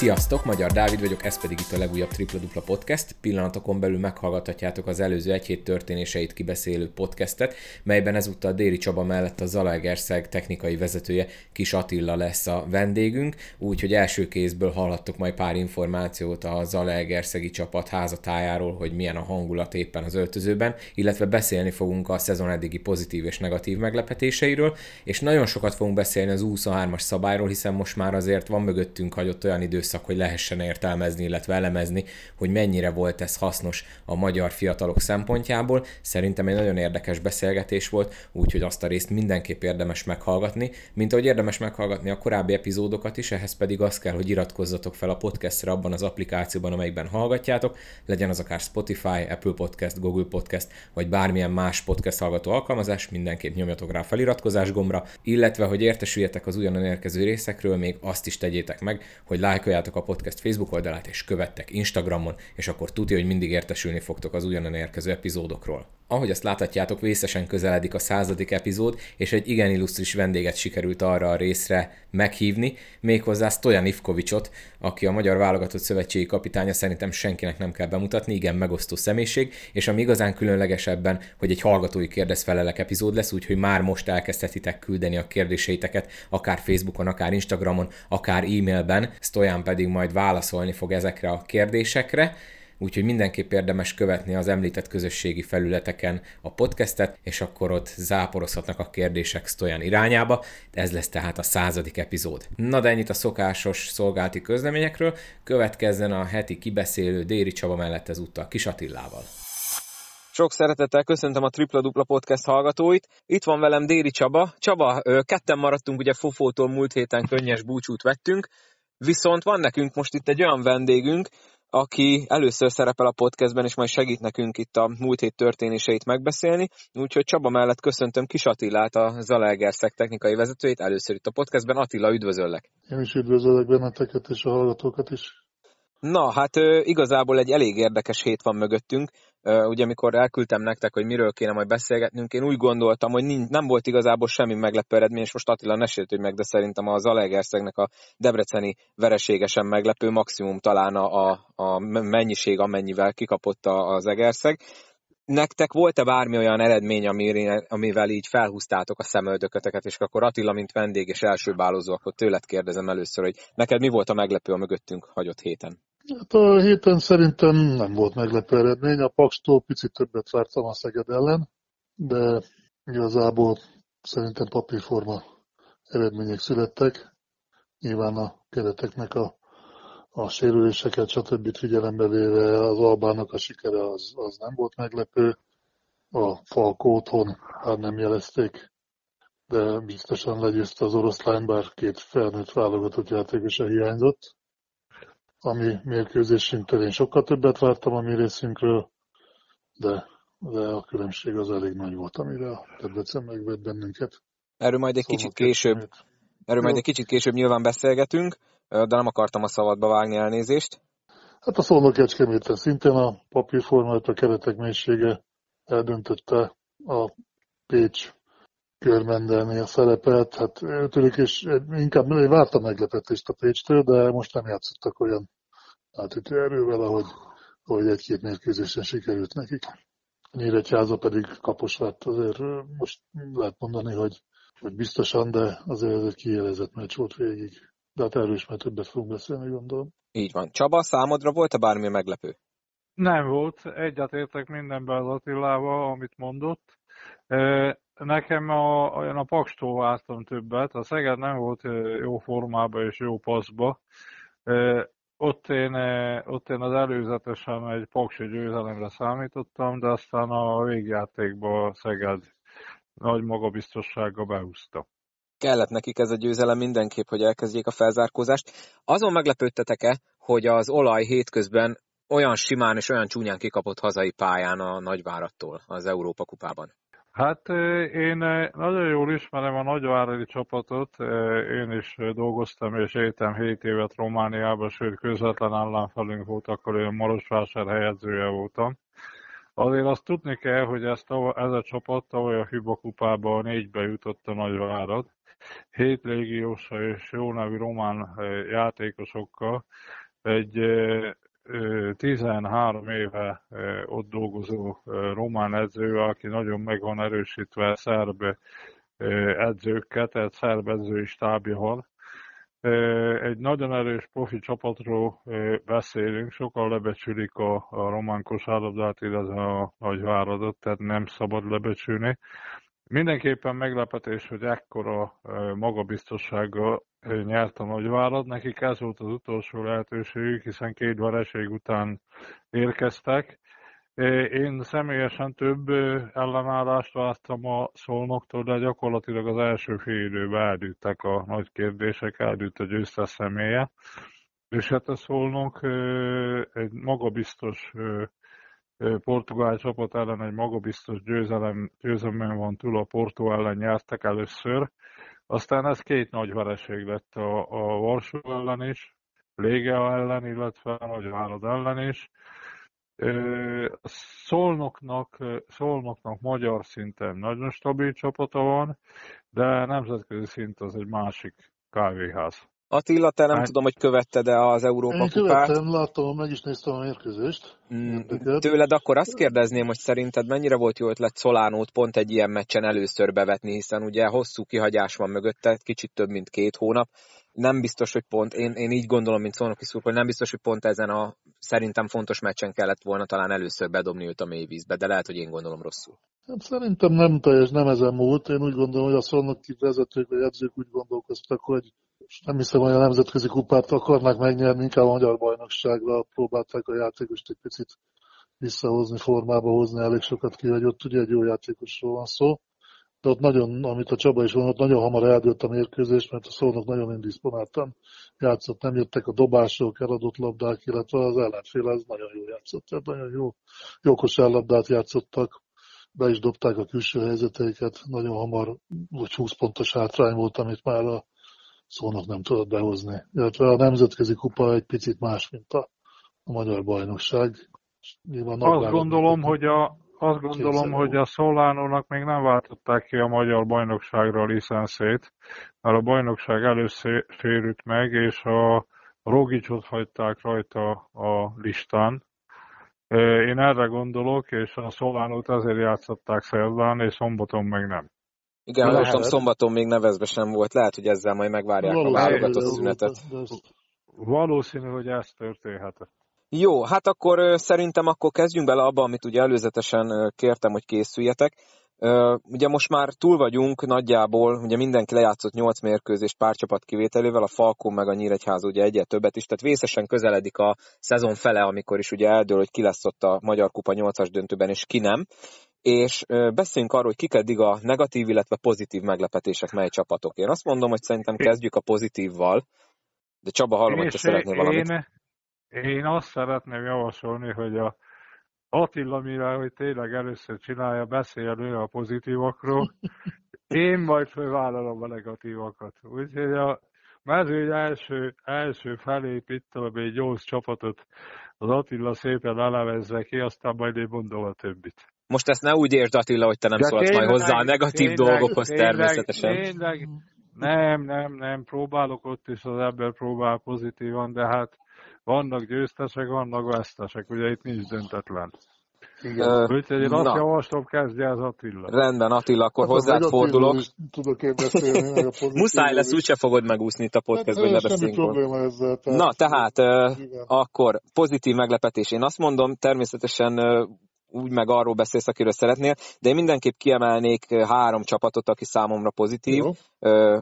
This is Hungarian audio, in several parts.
Sziasztok, Magyar Dávid vagyok, ez pedig itt a legújabb Tripla Dupla Podcast. Pillanatokon belül meghallgathatjátok az előző egy hét történéseit kibeszélő podcastet, melyben ezúttal Déri Csaba mellett a Zalaegerszeg technikai vezetője Kis Attila lesz a vendégünk, úgyhogy első kézből hallhattok majd pár információt a Zalaegerszegi csapat házatájáról, hogy milyen a hangulat éppen az öltözőben, illetve beszélni fogunk a szezon eddigi pozitív és negatív meglepetéseiről, és nagyon sokat fogunk beszélni az 23-as szabályról, hiszen most már azért van mögöttünk hagyott olyan időszak, időszak, hogy lehessen értelmezni, illetve elemezni, hogy mennyire volt ez hasznos a magyar fiatalok szempontjából. Szerintem egy nagyon érdekes beszélgetés volt, úgyhogy azt a részt mindenképp érdemes meghallgatni, mint ahogy érdemes meghallgatni a korábbi epizódokat is, ehhez pedig az kell, hogy iratkozzatok fel a podcastra abban az applikációban, amelyikben hallgatjátok, legyen az akár Spotify, Apple Podcast, Google Podcast, vagy bármilyen más podcast hallgató alkalmazás, mindenképp nyomjatok rá feliratkozás gombra, illetve, hogy értesüljetek az újonnan érkező részekről, még azt is tegyétek meg, hogy lájkoljátok lájkoljátok a podcast Facebook oldalát, és követtek Instagramon, és akkor tudja, hogy mindig értesülni fogtok az ugyanen érkező epizódokról. Ahogy azt láthatjátok, vészesen közeledik a századik epizód, és egy igen illusztris vendéget sikerült arra a részre meghívni, méghozzá Stojan Ivkovicsot, aki a Magyar Válogatott Szövetségi kapitánya, szerintem senkinek nem kell bemutatni, igen megosztó személyiség, és ami igazán különlegesebben, hogy egy hallgatói kérdezfelelek epizód lesz, úgyhogy már most elkezdhetitek küldeni a kérdéseiteket, akár Facebookon, akár Instagramon, akár e-mailben, Stojan pedig majd válaszolni fog ezekre a kérdésekre úgyhogy mindenképp érdemes követni az említett közösségi felületeken a podcastet, és akkor ott záporozhatnak a kérdések Stojan irányába. Ez lesz tehát a századik epizód. Na de ennyit a szokásos szolgálti közleményekről, következzen a heti kibeszélő Déri Csaba mellett ezúttal Kis Attillával. Sok szeretettel köszöntöm a Tripla Dupla Podcast hallgatóit. Itt van velem Déri Csaba. Csaba, ketten maradtunk, ugye Fofótól múlt héten könnyes búcsút vettünk, viszont van nekünk most itt egy olyan vendégünk, aki először szerepel a podcastben, és majd segít nekünk itt a múlt hét történéseit megbeszélni. Úgyhogy Csaba mellett köszöntöm Kis Attilát, a Zalaegerszeg technikai vezetőjét először itt a podcastben. Attila, üdvözöllek! Én is üdvözöllek benneteket és a hallgatókat is. Na, hát igazából egy elég érdekes hét van mögöttünk. Ugye, amikor elküldtem nektek, hogy miről kéne majd beszélgetnünk, én úgy gondoltam, hogy nem volt igazából semmi meglepő eredmény, és most Attila ne sértődj meg, de szerintem a Zalaegerszegnek a debreceni vereségesen meglepő maximum talán a, a mennyiség, amennyivel kikapott az Egerszeg. Nektek volt-e bármi olyan eredmény, amivel így felhúztátok a szemöldököteket, és akkor Attila, mint vendég és első bálózó, akkor tőled kérdezem először, hogy neked mi volt a meglepő a mögöttünk hagyott héten? Hát a héten szerintem nem volt meglepő eredmény. A Pakstól picit többet vártam a Szeged ellen, de igazából szerintem papírforma eredmények születtek. Nyilván a kereteknek a, a sérüléseket, stb. figyelembe véve az Albának a sikere az, az nem volt meglepő. A Falkó otthon már nem jelezték, de biztosan legyőzte az oroszlány, bár két felnőtt válogatott játékosa hiányzott ami mérkőzésünktől én sokkal többet vártam a mi részünkről, de, de a különbség az elég nagy volt, amire a Debrecen megvett bennünket. Erről majd egy szóval kicsit később, erről majd egy kicsit később nyilván beszélgetünk, de nem akartam a szabadba vágni elnézést. Hát a szolnok kecskeméten szintén a papírformát, a keretek mélysége eldöntötte a Pécs körmendelni a szerepet. Hát tőlük is inkább én vártam meglepetést a Pécstől, de most nem játszottak olyan átütő erővel, ahogy, ahogy egy-két mérkőzésen sikerült nekik. Nyíregyháza pedig kapos lett, azért most lehet mondani, hogy, hogy biztosan, de azért ez egy kiélezett meccs volt végig. De hát erről is már többet fogunk beszélni, gondolom. Így van. Csaba, számodra volt-e bármi meglepő? Nem volt. Egyetértek mindenben az Attilával, amit mondott. Nekem a, olyan a Pakstól vártam többet. A Szeged nem volt jó formában és jó passzba. Ott én, ott én az előzetesen egy paksi győzelemre számítottam, de aztán a végjátékban Szeged nagy magabiztossággal behúzta. Kellett nekik ez a győzelem mindenképp, hogy elkezdjék a felzárkózást. Azon meglepődtetek-e, hogy az olaj hétközben olyan simán és olyan csúnyán kikapott hazai pályán a Nagyvárattól az Európa kupában? Hát én nagyon jól ismerem a nagyváradi csapatot, én is dolgoztam és éltem 7 évet Romániában, sőt közvetlen ellenfelünk volt, akkor én Marosvásár helyezője voltam. Azért azt tudni kell, hogy ezt a, ez a csapat tavaly a Hiba kupába négybe jutott a Nagyvárad, hét légiósa és jó nevű román játékosokkal egy 13 éve ott dolgozó román edző, aki nagyon meg van erősítve szerb edzőket, egy szerb edzői van. Egy nagyon erős profi csapatról beszélünk, sokan lebecsülik a, a román kosárlabdát, illetve a nagyváradot, tehát nem szabad lebecsülni. Mindenképpen meglepetés, hogy ekkora magabiztossággal nyert a nagyvárad. Nekik ez volt az utolsó lehetőségük, hiszen két vereség után érkeztek. Én személyesen több ellenállást vártam a szolnoktól, de gyakorlatilag az első fél időben eldűltek a nagy kérdések, eldűlt a győztes személye. És hát a szolnok egy magabiztos portugál csapat ellen egy magabiztos győzelem, győzelem van túl, a Porto ellen nyertek először. Aztán ez két nagy vereség lett a, a Varsó ellen is, Lége ellen, illetve a Nagyvárad ellen is. Szolnoknak, Szolnoknak magyar szinten nagyon stabil csapata van, de nemzetközi szint az egy másik kávéház. Attila, te nem hát, tudom, hogy követted de az Európa Én kupát. követtem, láttam, meg is néztem a mérkőzést. Mm, tőled akkor azt kérdezném, hogy szerinted mennyire volt jó ötlet Szolánót pont egy ilyen meccsen először bevetni, hiszen ugye hosszú kihagyás van mögötte, kicsit több, mint két hónap. Nem biztos, hogy pont, én, én így gondolom, mint Szónoki hogy nem biztos, hogy pont ezen a szerintem fontos meccsen kellett volna talán először bedobni őt a mélyvízbe, de lehet, hogy én gondolom rosszul. Hát szerintem nem teljes, nem ezen múlt. Én úgy gondolom, hogy a Szónoki vezetők vagy edzők úgy gondolkoztak, hogy és nem hiszem, hogy a nemzetközi kupát akarnak megnyerni, inkább a magyar bajnokságra próbálták a játékost egy picit visszahozni, formába hozni, elég sokat kihagyott, ugye egy jó játékosról van szó. De ott nagyon, amit a Csaba is mondott, nagyon hamar eldőlt a mérkőzés, mert a szónak nagyon indisponáltan játszott, nem jöttek a dobások, eladott labdák, illetve az ellenfél ez nagyon jó játszott, tehát nagyon jó, jó kosárlabdát játszottak, be is dobták a külső helyzeteiket, nagyon hamar, vagy 20 pontos hátrány volt, amit már a szónak nem tudott behozni. Illetve a nemzetközi kupa egy picit más, mint a, a magyar bajnokság. Nyilván azt gondolom, hogy a, azt gondolom, hogy a Szolánónak még nem váltották ki a magyar bajnokságra a licenszét, mert a bajnokság először sérült meg, és a Rogicsot hagyták rajta a listán. Én erre gondolok, és a Szolánót ezért játszották szerdán, és szombaton meg nem. Igen, ha tudom, szombaton még nevezve sem volt. Lehet, hogy ezzel majd megvárják Valószínű, a válogatott szünetet. Valószínű, hogy ez történhet. Jó, hát akkor szerintem akkor kezdjünk bele abba, amit ugye előzetesen kértem, hogy készüljetek. Ugye most már túl vagyunk nagyjából, ugye mindenki lejátszott 8 mérkőzést párcsapat kivételével, a Falkó meg a Nyíregyház ugye egyet többet is, tehát vészesen közeledik a szezon fele, amikor is ugye eldől, hogy ki lesz ott a Magyar Kupa 8-as döntőben, és ki nem és beszéljünk arról, hogy kik eddig a negatív, illetve pozitív meglepetések mely csapatok. Én azt mondom, hogy szerintem kezdjük a pozitívval, de Csaba, hallom, hogy te szeretnél valamit. Én, én azt szeretném javasolni, hogy a Attila, mivel hogy tényleg először csinálja, beszélő a pozitívakról, én majd fölvállalom a negatívakat. Úgyhogy a mezőny első, első felépítem egy gyors csapatot, az Attila szépen elevezze ki, aztán majd én mondom a többit. Most ezt ne úgy értsd Attila, hogy te nem szólsz tényleg, majd hozzá a negatív tényleg, dolgokhoz tényleg, természetesen. Tényleg, nem, nem, nem, próbálok ott is, az ember próbál pozitívan, de hát vannak győztesek, vannak vesztesek, ugye itt nincs döntetlen. Igen. Úgyhogy én azt Na. javaslom, kezdje az Attila. Rendben, Attila, akkor hát hozzád fordulok. Tudok én beszélni, Muszáj lesz, úgyse fogod megúszni itt a podcastből, hát, ne beszéljünk. Ezzel, tehát Na, tehát uh, akkor pozitív meglepetés. Én azt mondom, természetesen úgy meg arról beszélsz, akiről szeretnél, de én mindenképp kiemelnék három csapatot, aki számomra pozitív. Jó.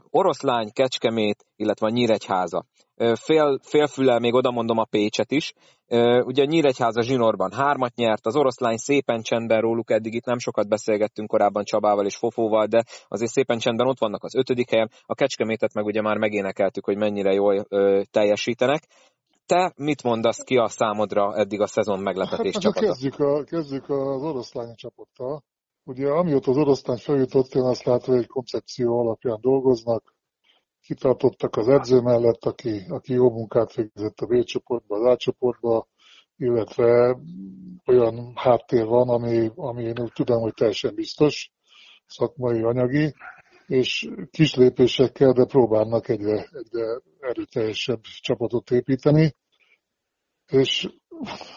Oroszlány, Kecskemét, illetve a Nyíregyháza. Fél, félfüllel még oda mondom a Pécset is. Ugye a Nyíregyháza zsinórban hármat nyert, az oroszlány szépen csendben róluk, eddig itt nem sokat beszélgettünk korábban Csabával és Fofóval, de azért szépen csendben ott vannak az ötödik helyen. A Kecskemétet meg ugye már megénekeltük, hogy mennyire jól ö, teljesítenek. Te mit mondasz ki a számodra eddig a szezon meglepetés hát, csapata? Kezdjük, a, kezdjük az oroszlány csapattal. Ugye amióta az oroszlány feljutott, én azt látom, hogy egy koncepció alapján dolgoznak, kitartottak az edző mellett, aki, aki jó munkát végzett a B csoportba, az A csoportba, illetve olyan háttér van, ami, ami én úgy tudom, hogy teljesen biztos, szakmai, anyagi, és kis lépésekkel, de próbálnak egyre, egyre erőteljesebb csapatot építeni, és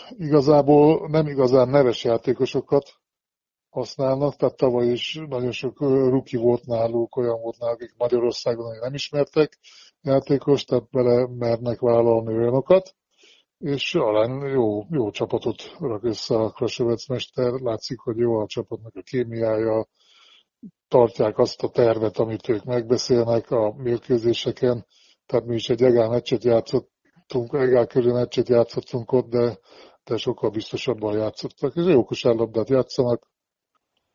igazából nem igazán neves játékosokat használnak, tehát tavaly is nagyon sok ruki volt náluk, olyan volt náluk, akik Magyarországon nem ismertek játékos, tehát bele mernek vállalni olyanokat, és alán jó, jó csapatot rak össze a Krasovec mester, látszik, hogy jó a csapatnak a kémiája, tartják azt a tervet, amit ők megbeszélnek a mérkőzéseken, tehát mi is egy egál meccset játszottunk, egál körül meccset játszottunk ott, de, de sokkal biztosabban játszottak, és jó kosárlabdát játszanak,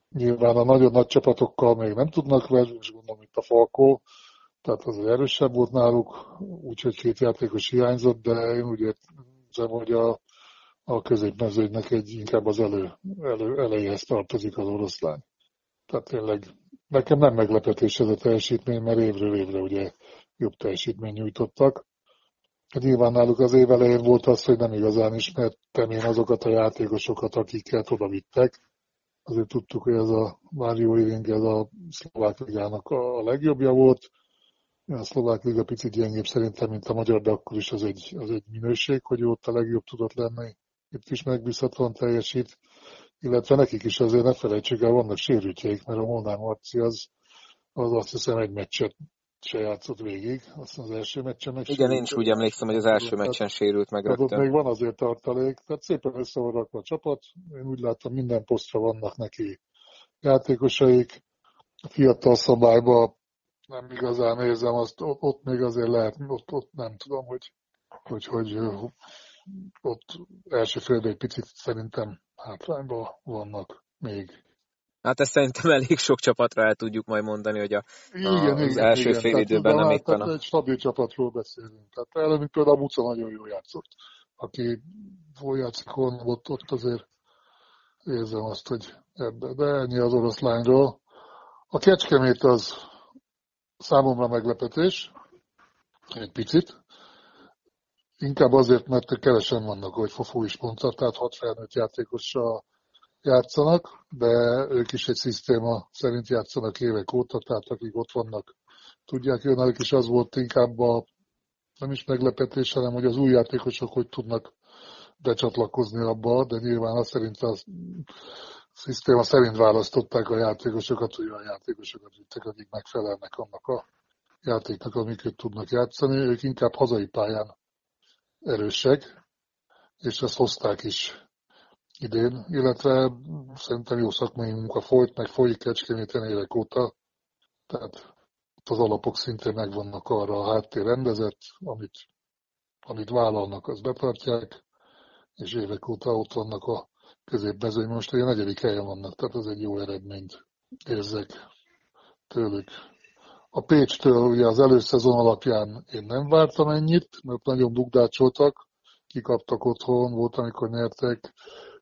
Nyilván a nagyon nagy csapatokkal még nem tudnak velünk, és gondolom itt a Falkó, tehát az erősebb volt náluk, úgyhogy két játékos hiányzott, de én úgy érzem, hogy a, a középmezőnynek egy inkább az elő, elő, elejéhez tartozik az oroszlány. Tehát tényleg nekem nem meglepetés ez a teljesítmény, mert évről évre ugye jobb teljesítmény nyújtottak. Nyilván náluk az év elején volt az, hogy nem igazán ismertem én azokat a játékosokat, akiket oda vittek azért tudtuk, hogy ez a Mário Iring, ez a szlovák ligának a legjobbja volt. A szlovák liga picit gyengébb szerintem, mint a magyar, de akkor is az egy, az egy minőség, hogy ott a legjobb tudott lenni. Itt is megbízhatóan teljesít, illetve nekik is azért ne felejtsük el, vannak sérültjeik, mert a Molnár Marci az, az azt hiszem egy meccset se játszott végig, azt az első meccsen meg Igen, én is úgy emlékszem, hogy az első meccsen sérült meg rögtön. Ott még van azért tartalék, tehát szépen össze van rakva a csapat, én úgy látom minden posztra vannak neki játékosaik, a fiatal szabályban nem igazán érzem azt, ott, ott még azért lehet, ott, ott nem tudom, hogy, hogy, hogy ott első fél egy picit szerintem hátrányban vannak még. Hát ezt szerintem elég sok csapatra el tudjuk majd mondani, hogy a, igen, a, az igen, első igen. fél időben nem hát, éppen a... Egy stabil csapatról beszélünk. Tehát előbb például Muca nagyon jól játszott. Aki jól játszik ott, ott azért érzem azt, hogy ebbe. De ennyi az oroszlányról. A Kecskemét az számomra meglepetés, egy picit. Inkább azért, mert kevesen vannak, hogy Fofó is mondta, tehát hat felnőtt játékossal játszanak, de ők is egy szisztéma szerint játszanak évek óta, tehát akik ott vannak, tudják, jönnek, és az volt inkább a nem is meglepetés, hanem hogy az új játékosok hogy tudnak becsatlakozni abba, de nyilván azt szerint a szisztéma szerint választották a játékosokat, hogy olyan játékosokat vittek, akik megfelelnek annak a játéknak, amiket tudnak játszani. Ők inkább hazai pályán erősek, és ezt hozták is idén, illetve szerintem jó szakmai munka folyt, meg folyik Kecskeméten évek óta, tehát az alapok szintén megvannak arra a háttér rendezett, amit, amit vállalnak, azt betartják, és évek óta ott vannak a középmezőny. Most egy negyedik helyen vannak, tehát ez egy jó eredményt érzek tőlük. A Pécstől ugye az előszezon alapján én nem vártam ennyit, mert nagyon bukdácsoltak, kikaptak otthon, volt, amikor nyertek,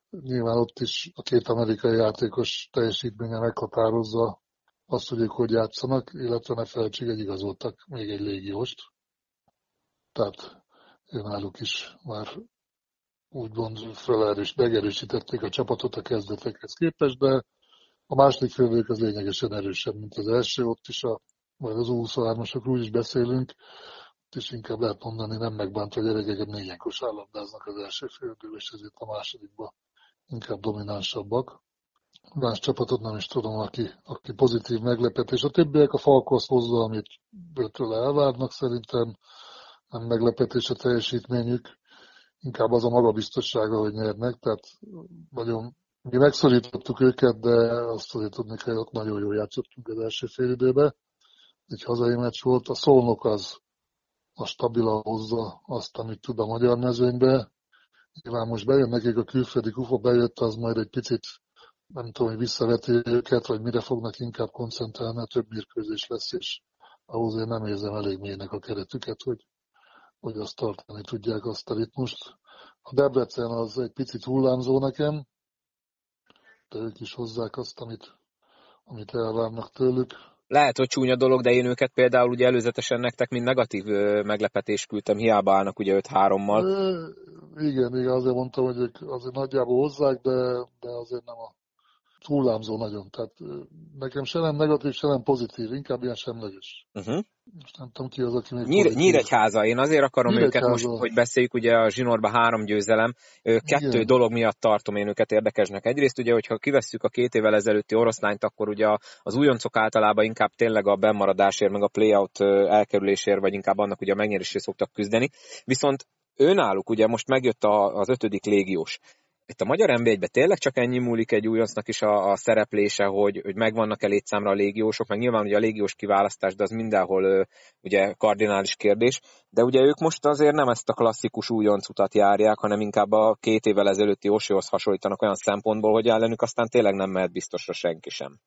Nyilván ott is a két amerikai játékos teljesítménye meghatározza azt, hogy ők hogy játszanak, illetve ne felejtség, egy igazoltak még egy légióst. Tehát náluk is már úgymond felerős, megerősítették a csapatot a kezdetekhez képest, de a második félvők az lényegesen erősebb, mint az első, ott is a, majd az U23-asokról is beszélünk, is inkább lehet mondani, nem megbántva, hogy gyerekeket négyen kosárlabdáznak az első félből, és ezért a másodikba inkább dominánsabbak. Más csapatot nem is tudom, aki, aki pozitív meglepetés. A többiek a Falkosz hozza, amit őtől elvárnak szerintem. Nem meglepetés a teljesítményük. Inkább az a magabiztossága, hogy nyernek. Tehát nagyon mi megszorítottuk őket, de azt azért tudni kell, hogy nagyon jól játszottunk az első fél időben. Egy hazai meccs volt. A szolnok az a stabila hozza azt, amit tud a magyar mezőnybe. Nyilván most bejön nekik a külföldi kufa, bejött, az majd egy picit nem tudom, hogy visszaveti őket, vagy mire fognak inkább koncentrálni, a több mérkőzés lesz, és ahhoz én nem érzem elég mélynek a keretüket, hogy, hogy azt tartani tudják azt a ritmust. A Debrecen az egy picit hullámzó nekem, de ők is hozzák azt, amit, amit elvárnak tőlük lehet, hogy csúnya dolog, de én őket például ugye előzetesen nektek mind negatív meglepetés küldtem, hiába állnak ugye 5-3-mal. Igen, igen, azért mondtam, hogy ők azért nagyjából hozzák, de, de azért nem a hullámzó nagyon. Tehát nekem se nem negatív, se nem pozitív, inkább ilyen semleges. Uh-huh. Most nem tudom ki az, aki még Nyír, Nyíregyháza, én azért akarom Nyíregyháza. őket most, hogy beszéljük, ugye a zsinórban három győzelem, kettő Igen. dolog miatt tartom én őket érdekesnek. Egyrészt ugye, hogyha kivesszük a két évvel ezelőtti oroszlányt, akkor ugye az újoncok általában inkább tényleg a bemaradásért, meg a playout elkerülésért, vagy inkább annak ugye a megnyerésért szoktak küzdeni. Viszont őnáluk ugye most megjött a, az ötödik légiós itt a magyar nb tényleg csak ennyi múlik egy újoncnak is a, a szereplése, hogy, hogy megvannak-e létszámra a légiósok, meg nyilván ugye a légiós kiválasztás, de az mindenhol ugye kardinális kérdés, de ugye ők most azért nem ezt a klasszikus újonc utat járják, hanem inkább a két évvel ezelőtti Osihoz hasonlítanak olyan szempontból, hogy ellenük aztán tényleg nem mehet biztosra senki sem.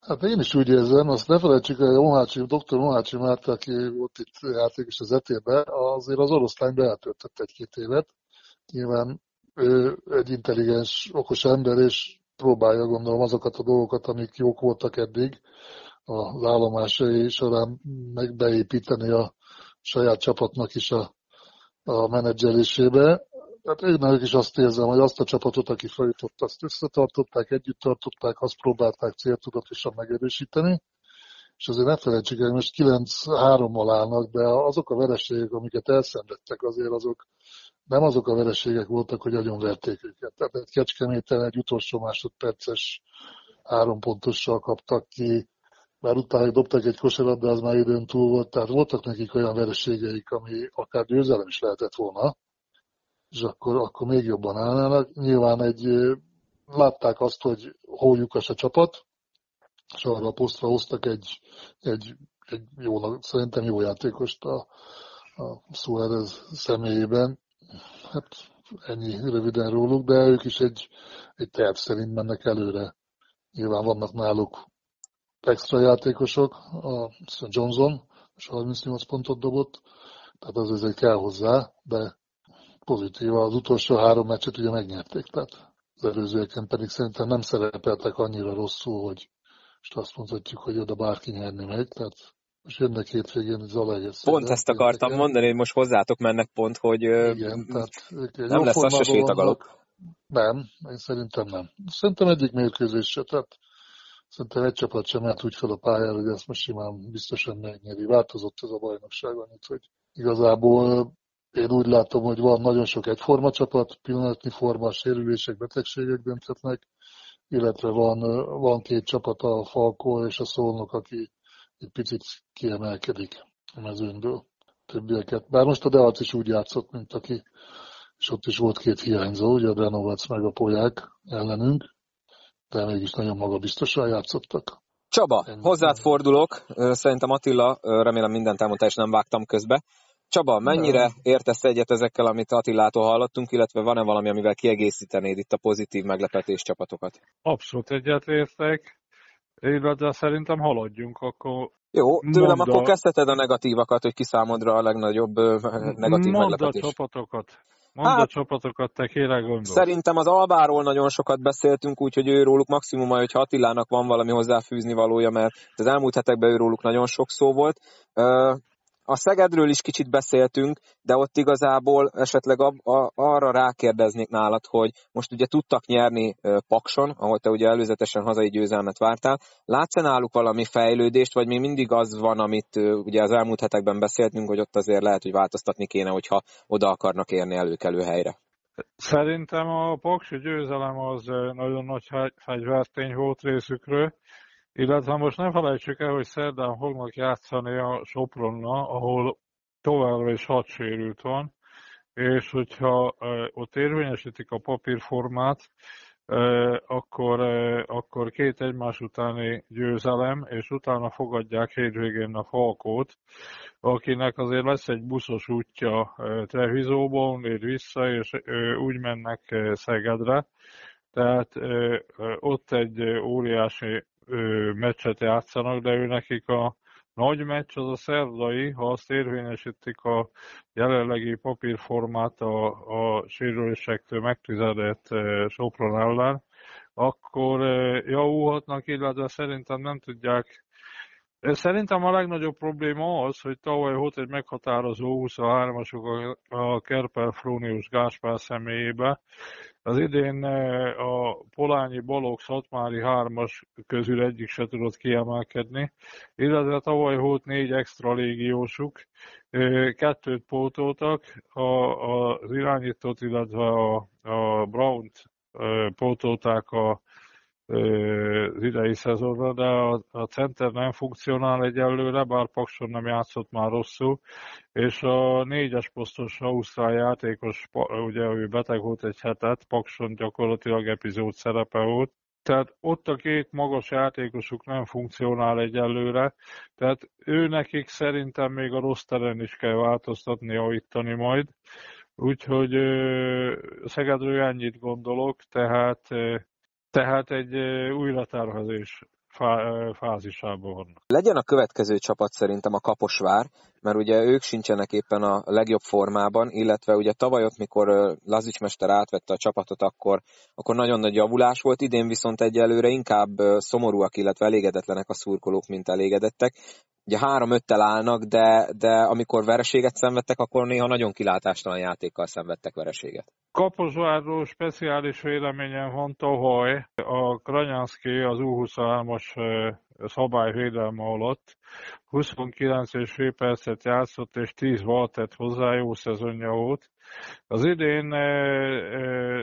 Hát én is úgy érzem, azt ne felejtsük, hogy a Mohácsi, dr. Mohácsi Márta, aki volt itt játékos az etébe, azért az oroszlány eltöltött egy-két évet. Nyilván ő egy intelligens, okos ember, és próbálja gondolom azokat a dolgokat, amik jók voltak eddig az állomásai során megbeépíteni a saját csapatnak is a, a menedzselésébe. Hát én ők is azt érzem, hogy azt a csapatot, aki feljutott, azt összetartották, együtt tartották, azt próbálták céltudatosan megerősíteni, és azért ne felejtsük el, most 9-3-mal állnak, de azok a vereségek, amiket elszenvedtek, azért azok nem azok a vereségek voltak, hogy nagyon verték őket. Tehát Kecskeméten egy utolsó másodperces három pontossal kaptak ki, már utána dobtak egy kosarat, de az már időn túl volt, tehát voltak nekik olyan vereségeik, ami akár győzelem is lehetett volna, és akkor, akkor még jobban állnának. Nyilván egy, látták azt, hogy hol a csapat, és arra a posztra hoztak egy, egy, egy jó, szerintem jó játékost a, a Suárez személyében, hát ennyi röviden róluk, de ők is egy, egy terv szerint mennek előre. Nyilván vannak náluk extra játékosok, a Johnson, és 38 pontot dobott, tehát az ezért kell hozzá, de pozitív. Az utolsó három meccset ugye megnyerték, tehát az előzőeken pedig szerintem nem szerepeltek annyira rosszul, hogy most azt mondhatjuk, hogy oda bárki nyerni megy, tehát most jönnek hétvégén Zalaegerszeg. Pont ezt akartam érdekel. mondani, hogy most hozzátok mennek pont, hogy Igen, tehát nem lesz az se sétagalop. Nem, én szerintem nem. Szerintem egyik mérkőzés se, tehát szerintem egy csapat sem mehet úgy fel a pályára, hogy ezt most simán biztosan megnyeri. Változott ez a bajnokság annyit, hogy igazából én úgy látom, hogy van nagyon sok egyforma csapat, pillanatnyi forma, sérülések, betegségek dönthetnek, illetve van, van két csapat, a Falkó és a Szolnok, aki egy picit kiemelkedik a mezőnből többieket. Bár most a Deac is úgy játszott, mint aki, és ott is volt két hiányzó, ugye a Drenovac meg a Polyák ellenünk, de mégis nagyon magabiztosan játszottak. Csaba, Ennyi hozzád fordulok, szerintem Attila, remélem mindent elmondta, és nem vágtam közbe. Csaba, mennyire értesz egyet ezekkel, amit Attilától hallottunk, illetve van-e valami, amivel kiegészítenéd itt a pozitív meglepetés csapatokat? Abszolút egyet értek illetve szerintem haladjunk, akkor jó, tőlem mondd akkor kezdheted a negatívakat, hogy kiszámodra a legnagyobb negatív mondd meglepetés. a csapatokat. Mondd hát, a csapatokat, te kére gondolsz. Szerintem az Albáról nagyon sokat beszéltünk, úgyhogy őróluk maximum, hogyha Attilának van valami hozzáfűzni valója, mert az elmúlt hetekben őróluk nagyon sok szó volt. A Szegedről is kicsit beszéltünk, de ott igazából esetleg a, a, arra rákérdeznék nálad, hogy most ugye tudtak nyerni Pakson, ahol te ugye előzetesen hazai győzelmet vártál. Látsz-e náluk valami fejlődést, vagy még mindig az van, amit ugye az elmúlt hetekben beszéltünk, hogy ott azért lehet, hogy változtatni kéne, hogyha oda akarnak érni előkelő helyre? Szerintem a paksi győzelem az nagyon nagy fegyvertény volt részükről, illetve most nem felejtsük el, hogy szerdán fognak játszani a Sopronna, ahol továbbra is hat sérült van, és hogyha ott érvényesítik a papírformát, akkor, akkor két egymás utáni győzelem, és utána fogadják hétvégén a Falkót, akinek azért lesz egy buszos útja Trevizóból, még vissza, és úgy mennek Szegedre. Tehát ott egy óriási meccset játszanak, de ő nekik a nagy meccs az a szerdai, ha azt érvényesítik a jelenlegi papírformát a, a sérülésektől megtüzedett Sopron ellen, akkor javulhatnak, illetve szerintem nem tudják Szerintem a legnagyobb probléma az, hogy tavaly volt egy meghatározó 23-asok a Kerper Frónius Gáspár személyébe. Az idén a Polányi Balogh Szatmári 3-as közül egyik se tudott kiemelkedni, illetve tavaly volt négy extra légiósuk, kettőt pótoltak, az irányítót, illetve a, a Brown-t pótolták a az idei szezonra, de a, a center nem funkcionál egyelőre, bár Pakson nem játszott már rosszul, és a négyes posztos Ausztrál játékos, ugye ő beteg volt egy hetet, Pakson gyakorlatilag epizód szerepe volt, tehát ott a két magas játékosuk nem funkcionál egyelőre, tehát ő nekik szerintem még a rossz teren is kell változtatni, javítani majd. Úgyhogy Szegedről ennyit gondolok, tehát tehát egy újratervezés fázisában vannak. Legyen a következő csapat szerintem a Kaposvár, mert ugye ők sincsenek éppen a legjobb formában, illetve ugye tavaly ott, mikor Lazics mester átvette a csapatot, akkor, akkor nagyon nagy javulás volt, idén viszont egyelőre inkább szomorúak, illetve elégedetlenek a szurkolók, mint elégedettek. Ugye három-öttel állnak, de, de amikor vereséget szenvedtek, akkor néha nagyon kilátástalan játékkal szenvedtek vereséget. Kaposvárról speciális véleményem van tavaly. A Kranyánszki az U23-as szabályvédelme alatt 29 és percet játszott, és 10 volt tett hozzá, jó szezonja volt. Az idén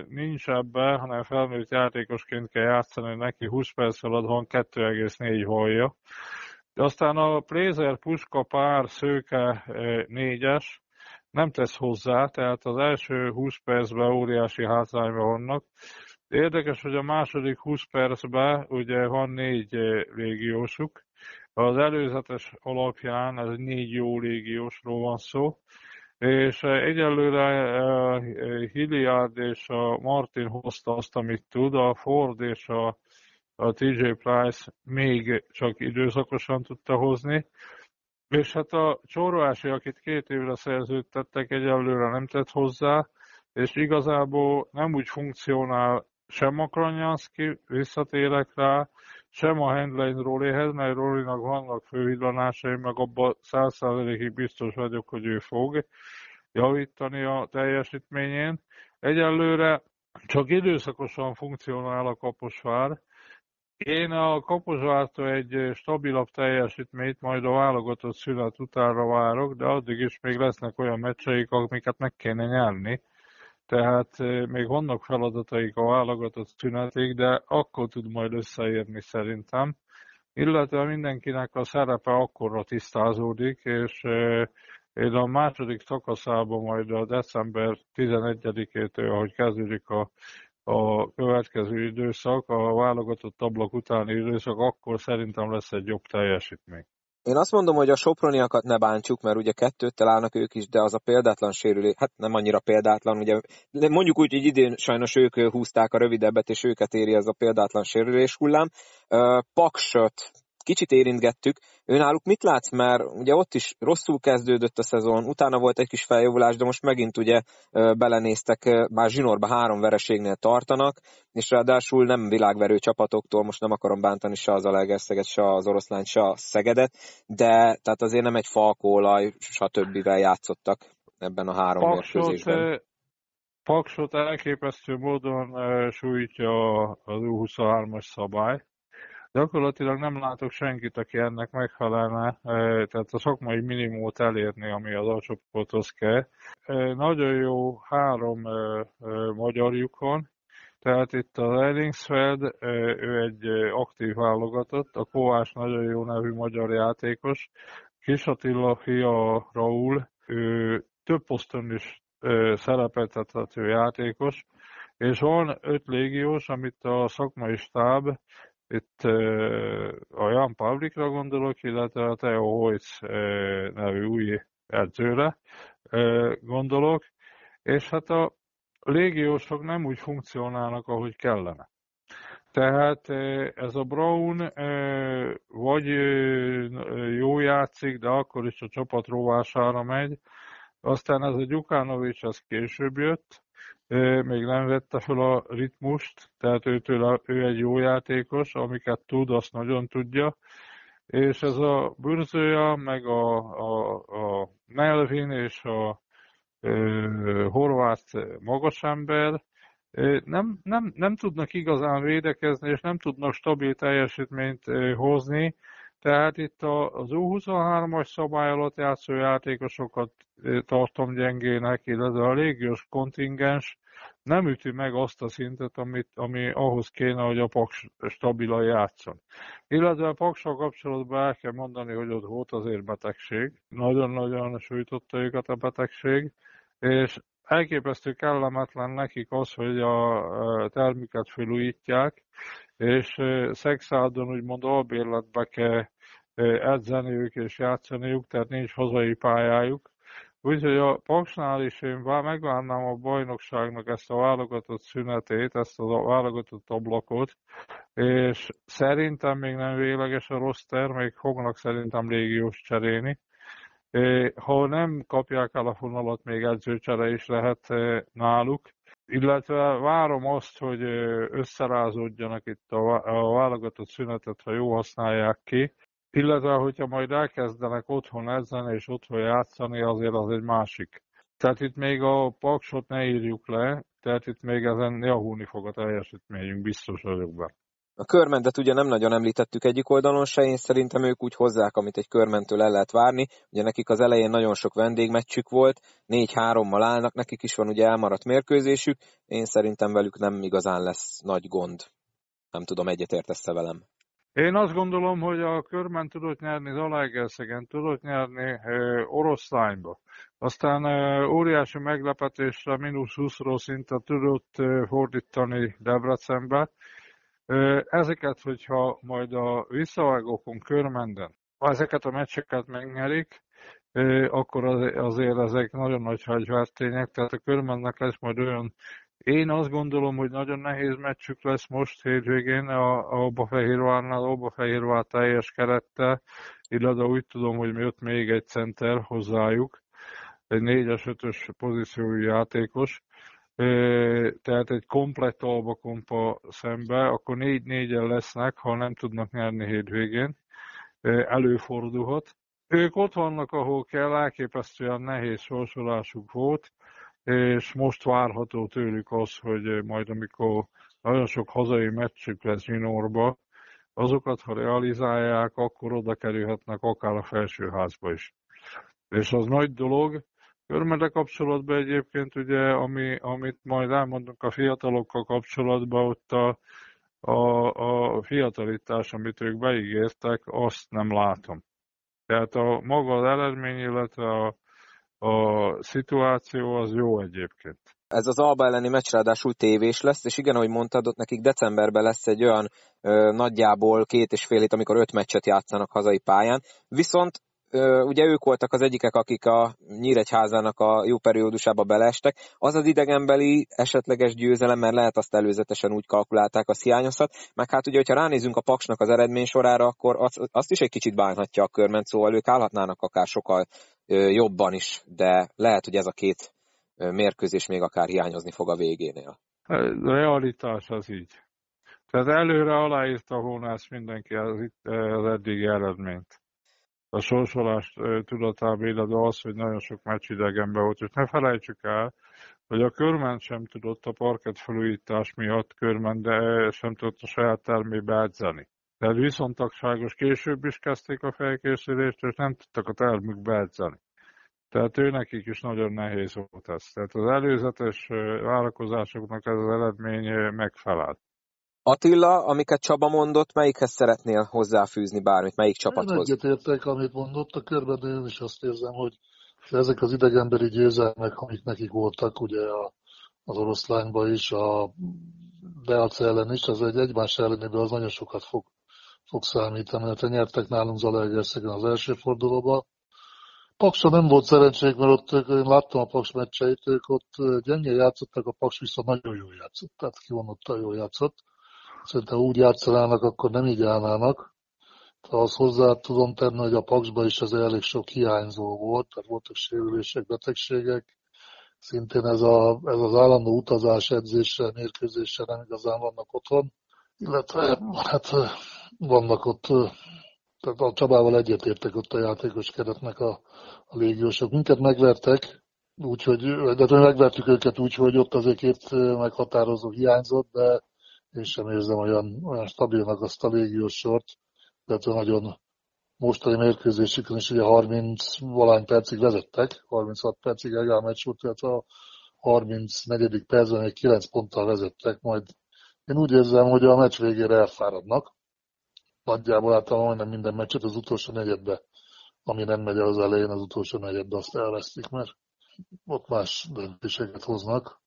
nincs ebbe, hanem felnőtt játékosként kell játszani, neki 20 perc alatt van 2,4 holja. Aztán a Plézer Puska pár szőke négyes nem tesz hozzá, tehát az első 20 percben óriási hátrányban vannak. Érdekes, hogy a második 20 percben ugye van négy légiósuk. Az előzetes alapján ez négy jó légiósról van szó, és egyelőre Hilliard és a Martin hozta azt, amit tud, a Ford és a a TJ Price még csak időszakosan tudta hozni, és hát a Csóroási, akit két évre szerződtettek, egyelőre nem tett hozzá, és igazából nem úgy funkcionál sem a Kranyanszki, visszatérek rá, sem a Handline Rollihez, mert Rollinak vannak fővillanásai, meg abban száz százalékig biztos vagyok, hogy ő fog javítani a teljesítményén. Egyelőre csak időszakosan funkcionál a Kaposvár, én a Kaposvártól egy stabilabb teljesítményt, majd a válogatott szület utánra várok, de addig is még lesznek olyan meccseik, amiket meg kéne nyerni. Tehát még vannak feladataik a válogatott szünetig, de akkor tud majd összeérni szerintem. Illetve mindenkinek a szerepe akkorra tisztázódik, és én a második szakaszában majd a december 11-től, ahogy kezdődik a a következő időszak, a válogatott ablak utáni időszak, akkor szerintem lesz egy jobb teljesítmény. Én azt mondom, hogy a soproniakat ne bántsuk, mert ugye kettőt találnak ők is, de az a példátlan sérülés, hát nem annyira példátlan, ugye mondjuk úgy, hogy idén sajnos ők húzták a rövidebbet, és őket éri ez a példátlan sérülés hullám. Paksot kicsit érintgettük. Őnáluk mit látsz, mert ugye ott is rosszul kezdődött a szezon, utána volt egy kis feljavulás, de most megint ugye belenéztek, már zsinórba három vereségnél tartanak, és ráadásul nem világverő csapatoktól, most nem akarom bántani se az Alegerszeget, se az oroszlány, se a Szegedet, de tehát azért nem egy falkólaj, stb. játszottak ebben a három Paksot, mérkőzésben. Paksot elképesztő módon sújtja az U23-as szabály, Gyakorlatilag nem látok senkit, aki ennek megfelelne, tehát a szakmai minimumot elérni, ami az alcsoporthoz kell. Nagyon jó három magyarjuk van, tehát itt a Ellingsfeld, ő egy aktív válogatott, a Kovács nagyon jó nevű magyar játékos, Kis Attila fia Raúl, ő több poszton is szerepeltethető játékos, és van öt légiós, amit a szakmai stáb itt a Jan Pavlikra gondolok, illetve a Theo Hoyts nevű új edzőre gondolok, és hát a légiósok nem úgy funkcionálnak, ahogy kellene. Tehát ez a Brown vagy jó játszik, de akkor is a csapat rovására megy. Aztán ez a Gyukánovics, az később jött, még nem vette fel a ritmust, tehát őtől ő egy jó játékos, amiket tud, azt nagyon tudja. és ez a Burzőja, meg a, a, a Melvin és a ö, horvát magasember nem, nem, nem tudnak igazán védekezni, és nem tudnak stabil teljesítményt hozni, tehát itt az U23-as szabály alatt játszó játékosokat tartom gyengének, illetve a légiós kontingens nem üti meg azt a szintet, amit, ami ahhoz kéne, hogy a Paks stabilan játszon. Illetve a Paksal kapcsolatban el kell mondani, hogy ott volt azért betegség. Nagyon-nagyon sújtotta őket a betegség, és elképesztő kellemetlen nekik az, hogy a termiket felújítják, és szexádon úgymond albérletbe kell edzeniük és játszaniuk, tehát nincs hazai pályájuk. Úgyhogy a Paksnál is én megvárnám a bajnokságnak ezt a válogatott szünetét, ezt a válogatott ablakot, és szerintem még nem végleges a roster, még fognak szerintem légiós cserélni. Ha nem kapják el a fonalat, még edzőcsere is lehet náluk, illetve várom azt, hogy összerázódjanak itt a válogatott szünetet, ha jó használják ki, illetve hogyha majd elkezdenek otthon edzeni és otthon játszani, azért az egy másik. Tehát itt még a paksot ne írjuk le, tehát itt még ezen javulni fog a teljesítményünk, biztos vagyok benne. A körmentet ugye nem nagyon említettük egyik oldalon se, én szerintem ők úgy hozzák, amit egy körmentől el lehet várni. Ugye nekik az elején nagyon sok vendégmeccsük volt, négy-hárommal állnak, nekik is van ugye elmaradt mérkőzésük, én szerintem velük nem igazán lesz nagy gond. Nem tudom, egyetértesz -e velem. Én azt gondolom, hogy a körben tudott nyerni Zalaegerszegen, tudott nyerni e, oroszlányba. Aztán óriási meglepetésre mínusz 20-ról szinte tudott fordítani Debrecenbe, Ezeket, hogyha majd a visszavágókon körmenden ezeket a meccseket megnyerik, akkor azért ezek nagyon nagy hagyvártények, tehát a körmennek lesz majd olyan én azt gondolom, hogy nagyon nehéz meccsük lesz most hétvégén a, a Obafehérvárnál, Obafehérvár teljes kerette, illetve úgy tudom, hogy jött még egy center hozzájuk, egy 4-es, 5 pozíciójú játékos, tehát egy komplett albakompa szembe, akkor négy négyen lesznek, ha nem tudnak nyerni hétvégén. Előfordulhat. Ők ott vannak, ahol kell, elképesztően nehéz sorsolásuk volt, és most várható tőlük az, hogy majd amikor nagyon sok hazai meccsük lesz juniorba, azokat, ha realizálják, akkor oda kerülhetnek akár a felsőházba is. És az nagy dolog, Körmede kapcsolatban egyébként ugye, ami, amit majd elmondunk a fiatalokkal kapcsolatban, ott a, a, a fiatalítás, amit ők beígértek, azt nem látom. Tehát a maga az eredmény, illetve a, a szituáció az jó egyébként. Ez az Alba elleni meccs ráadásul tévés lesz, és igen, ahogy mondtad, ott nekik decemberben lesz egy olyan ö, nagyjából két és fél hét, amikor öt meccset játszanak hazai pályán. Viszont ugye ők voltak az egyikek, akik a Nyíregyházának a jó periódusába beleestek. Az az idegenbeli esetleges győzelem, mert lehet azt előzetesen úgy kalkulálták, az hiányozhat. Meg hát ugye, hogyha ránézünk a Paksnak az eredmény sorára, akkor azt is egy kicsit bánhatja a körment, szóval ők állhatnának akár sokkal jobban is, de lehet, hogy ez a két mérkőzés még akár hiányozni fog a végénél. A realitás az így. Tehát előre aláírta Hónász mindenki az, itt, az eddigi eredményt a sorsolás tudatába, illetve az, hogy nagyon sok meccs idegenben volt, és ne felejtsük el, hogy a körment sem tudott a parket felújítás miatt körment, de sem tudott a saját termébe edzeni. Tehát viszontagságos később is kezdték a felkészülést, és nem tudtak a termükbe edzeni. Tehát ő nekik is nagyon nehéz volt ez. Tehát az előzetes várakozásoknak ez az eredmény megfelelt. Attila, amiket Csaba mondott, melyikhez szeretnél hozzáfűzni bármit, melyik csapathoz? Én egyetértek, amit mondott, a körben én is azt érzem, hogy ezek az idegenbeli győzelmek, amik nekik voltak, ugye a, az oroszlányban is, a Beace ellen is, az egy egymás ellenében az nagyon sokat fog, fog számítani, mert nyertek nálunk Zalaegerszegen az első fordulóba. Paksa nem volt szerencsék, mert ott én láttam a Paks meccseit, ők ott gyenge játszottak, a Paks viszont nagyon jól játszott, tehát kivonottan jól játszott Szerintem úgy játszanának, akkor nem így állnának. Azt hozzá tudom tenni, hogy a Paksban is az elég sok hiányzó volt, tehát voltak sérülések, betegségek. Szintén ez, a, ez az állandó utazás, edzésre, mérkőzésre nem igazán vannak otthon. Illetve hát vannak ott tehát a Csabával egyetértek ott a játékos keretnek a, a légiósok. Minket megvertek, úgyhogy, de megvertük őket úgy, hogy ott azért két meghatározó hiányzott, de én sem érzem olyan, olyan stabilnak azt a légiós sort, de nagyon mostani mérkőzésükön is ugye 30 valány percig vezettek, 36 percig egál meccs volt, tehát a 34. percben egy 9 ponttal vezettek, majd én úgy érzem, hogy a meccs végére elfáradnak. Nagyjából általában majdnem minden meccset az utolsó negyedbe, ami nem megy az elején, az utolsó negyedbe azt elvesztik, mert ott más döntéseket hoznak.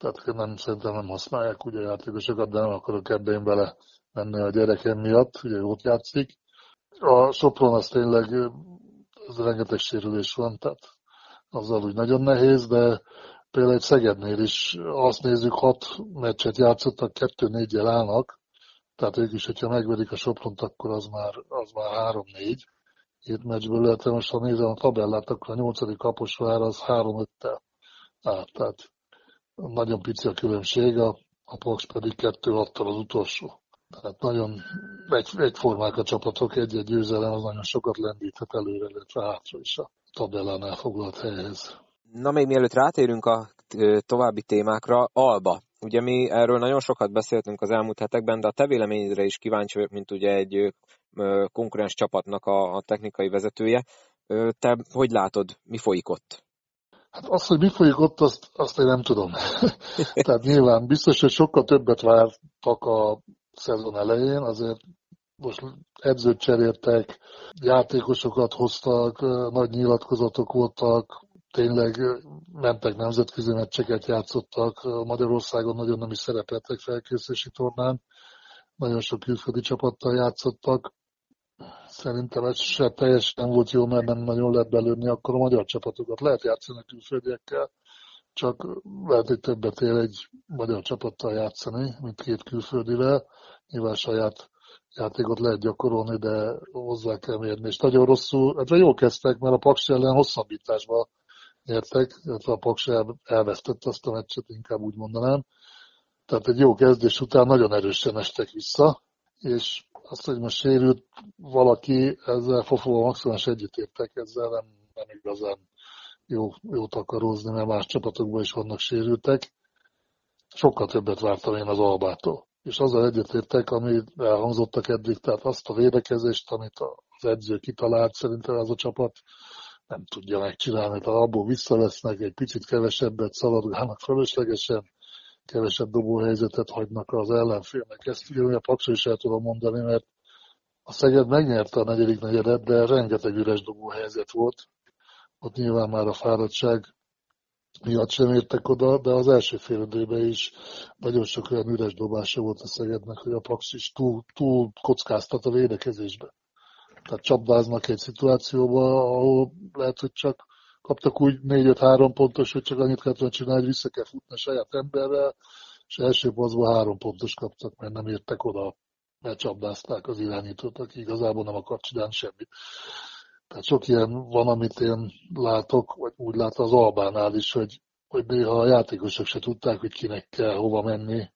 Tehát nem, szerintem nem használják ugye játékosokat, de nem akarok ebbe én bele menni a gyerekem miatt, ugye ott játszik. A Sopron az tényleg, ez rengeteg sérülés van, tehát azzal úgy nagyon nehéz, de például egy Szegednél is azt nézzük, hat meccset játszottak, kettő-négyel állnak, tehát ők is, hogyha megverik a Sopront, akkor az már, az már három-négy hét meccsből, illetve most ha nézem a tabellát, akkor a nyolcadik Kaposvár az három-öttel át, tehát nagyon pici a különbség, a, a Paks pedig kettő hattal az utolsó. Tehát nagyon egy, egyformák a csapatok, egy-egy győzelem az nagyon sokat lendíthet előre, illetve hátra is a tabellán elfoglalt helyhez. Na még mielőtt rátérünk a további témákra, Alba. Ugye mi erről nagyon sokat beszéltünk az elmúlt hetekben, de a te véleményedre is kíváncsi vagyok, mint ugye egy konkurens csapatnak a, a technikai vezetője. Te hogy látod, mi folyik ott? Hát azt, hogy mi folyik ott, azt, azt én nem tudom. Tehát nyilván biztos, hogy sokkal többet vártak a szezon elején, azért most edzőt cseréltek, játékosokat hoztak, nagy nyilatkozatok voltak, tényleg mentek nemzetközi meccseket játszottak, Magyarországon nagyon nem is szerepeltek felkészülési tornán, nagyon sok külföldi csapattal játszottak. Szerintem ez se teljesen volt jó, mert nem nagyon lehet belőni akkor a magyar csapatokat. Lehet játszani külföldiekkel, csak lehet, hogy többet ér egy magyar csapattal játszani, mint két külföldivel. Nyilván saját játékot lehet gyakorolni, de hozzá kell mérni. És nagyon rosszul, hát jól kezdtek, mert a Paks ellen hosszabbításba nyertek, illetve a Paks elvesztette azt a meccset, inkább úgy mondanám. Tehát egy jó kezdés után nagyon erősen estek vissza, és azt, hogy most sérült valaki, ezzel Fofóval maximális egyetértek, ezzel nem, nem igazán jó, jó takarózni, mert más csapatokban is vannak sérültek. Sokkal többet vártam én az Albától. És azzal egyetértek, ami elhangzottak eddig, tehát azt a védekezést, amit az edző kitalált, szerintem az a csapat nem tudja megcsinálni. Tehát abból visszavesznek, egy picit kevesebbet szaladgálnak fölöslegesen, kevesebb dobóhelyzetet hagynak az ellenfélnek. Ezt ugye a Paksa is el tudom mondani, mert a Szeged megnyerte a negyedik negyedet, de rengeteg üres dobóhelyzet volt. Ott nyilván már a fáradtság miatt sem értek oda, de az első fél is nagyon sok olyan üres dobása volt a Szegednek, hogy a Paks is túl, túl kockáztat a védekezésbe. Tehát csapdáznak egy szituációba, ahol lehet, hogy csak kaptak úgy 4-5-3 pontos, hogy csak annyit kellett csinálni, hogy vissza kell futni a saját emberrel, és első pozban három pontos kaptak, mert nem értek oda, mert csapdázták az irányítót, aki igazából nem akart csinálni semmit. Tehát sok ilyen van, amit én látok, vagy úgy lát az Albánál is, hogy, hogy néha a játékosok se tudták, hogy kinek kell hova menni.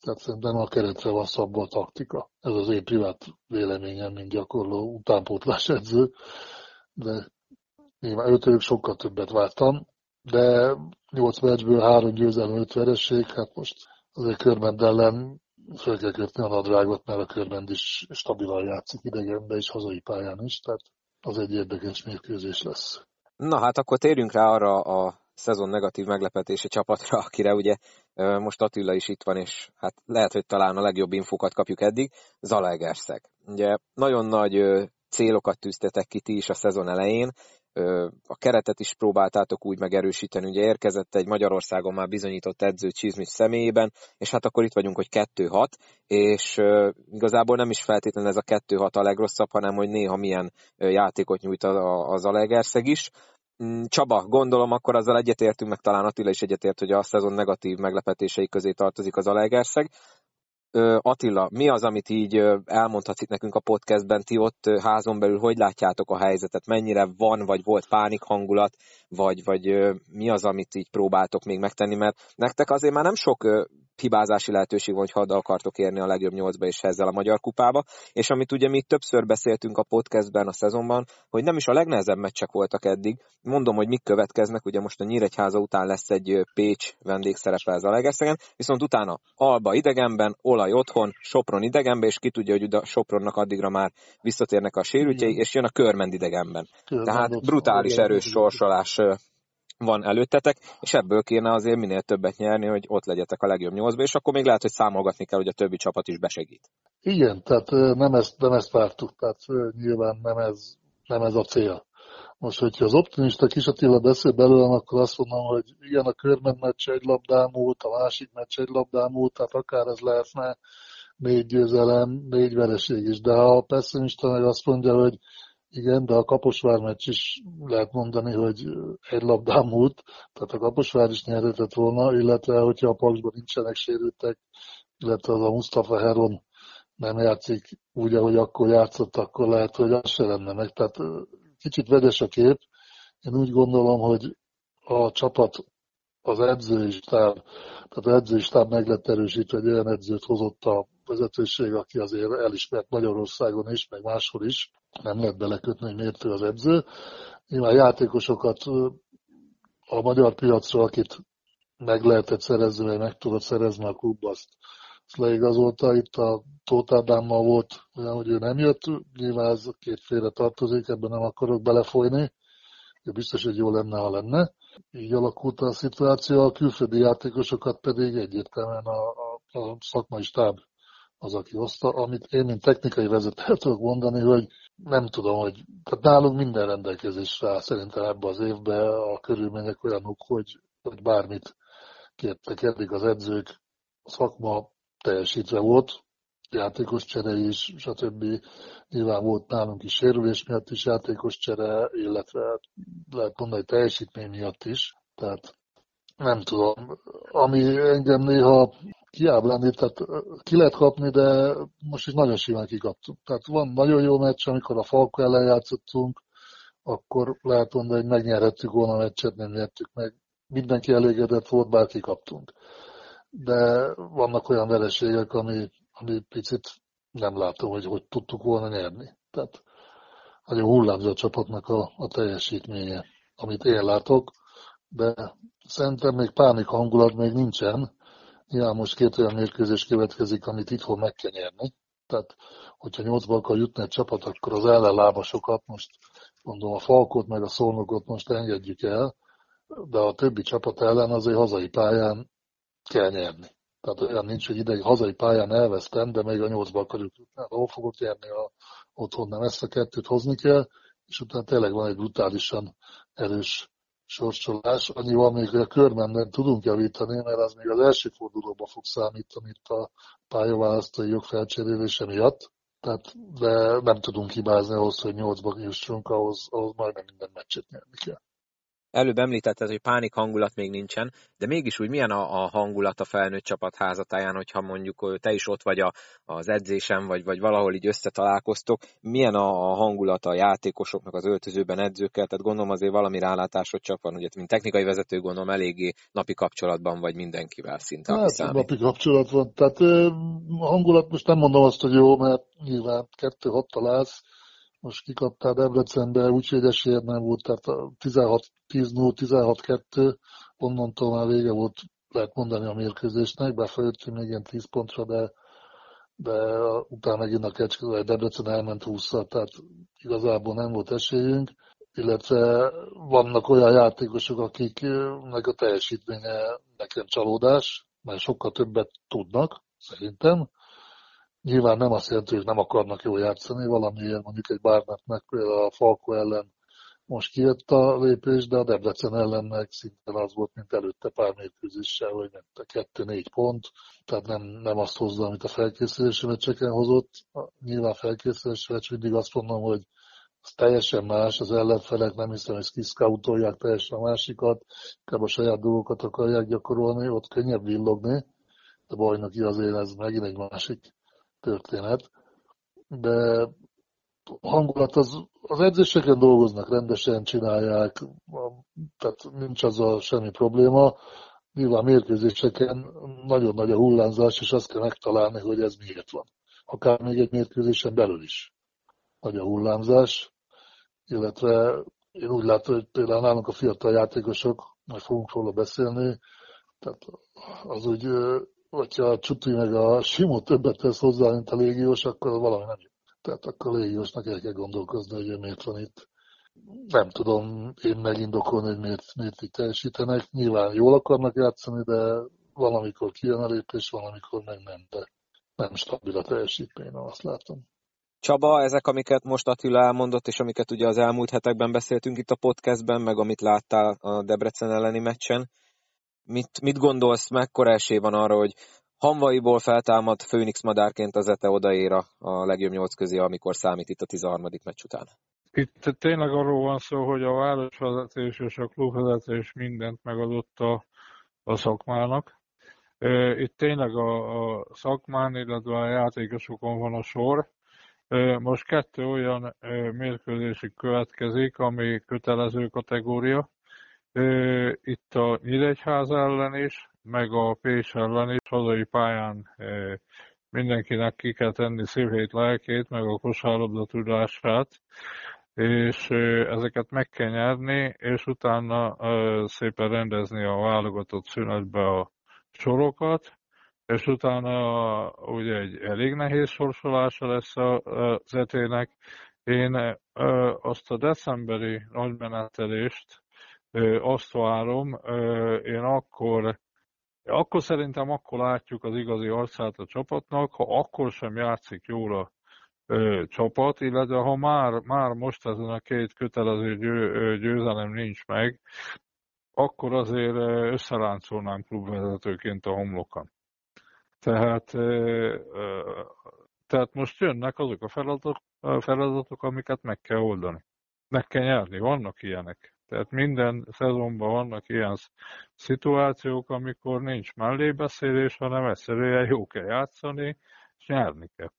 Tehát szerintem a keretre van szabva a taktika. Ez az én privát véleményem, mint gyakorló utánpótlás edző. De nyilván őtőlük sokkal többet vártam, de 8 meccsből 3 győzelem, 5 vereség, hát most azért Körmend ellen fel kell kötni a nadrágot, mert a Körmend is stabilan játszik idegenben és hazai pályán is, tehát az egy érdekes mérkőzés lesz. Na hát akkor térjünk rá arra a szezon negatív meglepetési csapatra, akire ugye most Attila is itt van, és hát lehet, hogy talán a legjobb infókat kapjuk eddig, Zalaegerszeg. Ugye nagyon nagy célokat tűztetek ki ti is a szezon elején, a keretet is próbáltátok úgy megerősíteni, ugye érkezett egy Magyarországon már bizonyított edző Csizmis személyében, és hát akkor itt vagyunk, hogy 2-6, és igazából nem is feltétlenül ez a 2-6 a legrosszabb, hanem hogy néha milyen játékot nyújt az Alegerszeg is. Mm, Csaba, gondolom akkor azzal egyetértünk, meg talán Attila is egyetért, hogy a szezon negatív meglepetései közé tartozik az Alegerszeg. Attila, mi az, amit így elmondhatsz itt nekünk a podcastben, ti ott házon belül hogy látjátok a helyzetet, mennyire van, vagy volt pánik hangulat, vagy, vagy mi az, amit így próbáltok még megtenni, mert nektek azért már nem sok hibázási lehetőség van, hogy hadd akartok érni a legjobb nyolcba és ezzel a Magyar Kupába, és amit ugye mi többször beszéltünk a podcastben a szezonban, hogy nem is a legnehezebb meccsek voltak eddig. Mondom, hogy mik következnek, ugye most a Nyíregyháza után lesz egy Pécs vendégszerepe ez a Legeszegen, viszont utána Alba idegenben, Olaj otthon, Sopron idegenben, és ki tudja, hogy a Sopronnak addigra már visszatérnek a sérültjei, és jön a Körmend idegenben. Tehát brutális erős sorsolás van előttetek, és ebből kéne azért minél többet nyerni, hogy ott legyetek a legjobb nyolcba, és akkor még lehet, hogy számolgatni kell, hogy a többi csapat is besegít. Igen, tehát nem ezt, nem ezt vártuk, tehát nyilván nem ez, nem ez a cél. Most, hogyha az optimista Kis Attila beszél belőlem, akkor azt mondom, hogy igen, a körment meccs egy labdám múlt, a másik meccs egy labdám múlt, tehát akár ez lehetne négy győzelem, négy vereség is. De ha a pessimista meg azt mondja, hogy igen, de a Kaposvár meccs is lehet mondani, hogy egy labdán múlt, tehát a Kaposvár is nyerhetett volna, illetve hogyha a Paksban nincsenek sérültek, illetve az a Mustafa Heron nem játszik úgy, ahogy akkor játszott, akkor lehet, hogy az se lenne meg. Tehát kicsit vegyes a kép. Én úgy gondolom, hogy a csapat, az edzői stáb, tehát az edzői stáb meg lett erősítve, egy olyan edzőt hozott a vezetőség, aki azért elismert Magyarországon is, meg máshol is, nem lehet belekötni, hogy miért az edző. Nyilván játékosokat a magyar piacra, akit meg lehetett szerezni, vagy meg tudott szerezni a klub, azt, azt leigazolta. Itt a Tóth Ádámmal volt olyan, hogy ő nem jött, nyilván ez két félre tartozik, ebben nem akarok belefolyni. De biztos, hogy jó lenne, ha lenne. Így alakult a szituáció, a külföldi játékosokat pedig egyértelműen a, a, a szakmai stáb az, aki hozta, amit én, mint technikai vezető tudok mondani, hogy nem tudom, hogy tehát nálunk minden rendelkezésre áll szerintem ebbe az évben a körülmények olyanok, hogy, hogy bármit kértek. Eddig az edzők, a szakma teljesítve volt, játékos csere is, stb. Nyilván volt nálunk is sérülés miatt is játékos csere, illetve lehet mondani teljesítmény miatt is. Tehát nem tudom. Ami engem néha kiábránít, tehát ki lehet kapni, de most is nagyon simán kikaptunk. Tehát van nagyon jó meccs, amikor a Falko ellen játszottunk, akkor lehet mondani, hogy megnyerhettük volna a meccset, nem nyertük meg. Mindenki elégedett volt, bár kikaptunk. De vannak olyan vereségek, ami, ami picit nem látom, hogy hogy tudtuk volna nyerni. Tehát nagyon hullámzó a csapatnak a, a teljesítménye, amit én látok, de szerintem még pánik hangulat még nincsen, Ja, most két olyan mérkőzés következik, amit itthon meg kell nyerni. Tehát, hogyha nyolcba akar jutni egy csapat, akkor az ellenlábasokat most, mondom, a Falkot meg a Szolnokot most engedjük el, de a többi csapat ellen azért hazai pályán kell nyerni. Tehát olyan nincs, hogy ide hazai pályán elvesztem, de még a nyolcba akarjuk jutni. Hát hol fogok nyerni, a otthon nem ezt a kettőt hozni kell, és utána tényleg van egy brutálisan erős sorsolás. Annyival még, hogy a körben tudunk javítani, mert az még az első fordulóban fog számítani itt a pályaválasztói jog felcserélése miatt. Tehát, de nem tudunk hibázni ahhoz, hogy nyolcba jussunk, ahhoz, ahhoz majdnem minden meccset nyerni kell előbb említetted, hogy pánik hangulat még nincsen, de mégis úgy milyen a, a hangulat a felnőtt csapat házatáján, hogyha mondjuk te is ott vagy a, az edzésen, vagy, vagy valahol így összetalálkoztok, milyen a, a hangulat a játékosoknak az öltözőben, edzőkkel, tehát gondolom azért valami rálátásod csak van, ugye, mint technikai vezető gondolom eléggé napi kapcsolatban vagy mindenkivel szinte. Hát, napi kapcsolat van, tehát hangulat most nem mondom azt, hogy jó, mert nyilván kettő hat találsz, most kikaptál Debrecenbe, úgyhogy esélyed nem volt, tehát 16-10-0, 16-2, onnantól már vége volt, lehet mondani a mérkőzésnek, bár feljöttünk még ilyen 10 pontra, de, de utána megint a Kecske, Debrecen elment 20 tehát igazából nem volt esélyünk, illetve vannak olyan játékosok, akiknek a teljesítménye nekem csalódás, mert sokkal többet tudnak, szerintem, Nyilván nem azt jelenti, hogy nem akarnak jól játszani, valamiért mondjuk egy Barnettnek például a Falko ellen most kijött a lépés, de a Debrecen ellen meg szintén az volt, mint előtte pár mérkőzéssel, hogy nem kettő-négy pont, tehát nem, nem azt hozza, amit a felkészülési meccseken hozott. Nyilván felkészülési meccs mindig azt mondom, hogy az teljesen más, az ellenfelek nem hiszem, hogy kiszkautolják teljesen a másikat, inkább a saját dolgokat akarják gyakorolni, ott könnyebb villogni, de bajnoki azért ez megint egy másik történet, de hangulat az, az edzéseken dolgoznak, rendesen csinálják, tehát nincs azzal semmi probléma. Nyilván mérkőzéseken nagyon nagy a hullámzás, és azt kell megtalálni, hogy ez miért van. Akár még egy mérkőzésen belül is nagy a hullámzás, illetve én úgy látom, hogy például nálunk a fiatal játékosok, majd fogunk róla beszélni, tehát az úgy, hogyha a Csuti meg a Simó többet tesz hozzá, mint a légiós, akkor valami nem. Tehát akkor a légiósnak el kell gondolkozni, hogy miért van itt. Nem tudom én megindokolni, hogy miért, miért így teljesítenek. Nyilván jól akarnak játszani, de valamikor kijön a lépés, valamikor meg nem, de nem stabil a teljesítmény, azt látom. Csaba, ezek, amiket most Attila elmondott, és amiket ugye az elmúlt hetekben beszéltünk itt a podcastben, meg amit láttál a Debrecen elleni meccsen, mit, mit gondolsz, mekkora esély van arra, hogy Hanvaiból feltámad Főnix madárként az Ete odaér a legjobb nyolc közé, amikor számít itt a 13. meccs után? Itt tényleg arról van szó, hogy a városvezetés és a klubvezetés mindent megadott a, a szakmának. Itt tényleg a, a szakmán, illetve a játékosokon van a sor. Most kettő olyan mérkőzésig következik, ami kötelező kategória. Itt a Nyíregyház ellen is, meg a Pés ellen is, hazai pályán mindenkinek ki kell tenni szívét, lelkét, meg a kosárlabda tudását, és ezeket meg kell nyerni, és utána szépen rendezni a válogatott szünetbe a sorokat, és utána ugye egy elég nehéz sorsolása lesz az etének. Én azt a decemberi nagymenetelést azt várom, én akkor akkor szerintem akkor látjuk az igazi arcát a csapatnak, ha akkor sem játszik jól a csapat, illetve ha már, már most ezen a két kötelező győ, győzelem nincs meg, akkor azért összeláncolnánk klubvezetőként a homlokon. Tehát, tehát most jönnek azok a feladatok, feladatok, amiket meg kell oldani. Meg kell nyerni, vannak ilyenek. Tehát minden szezonban vannak ilyen szituációk, amikor nincs mellébeszélés, hanem egyszerűen jó kell játszani, és nyerni kell.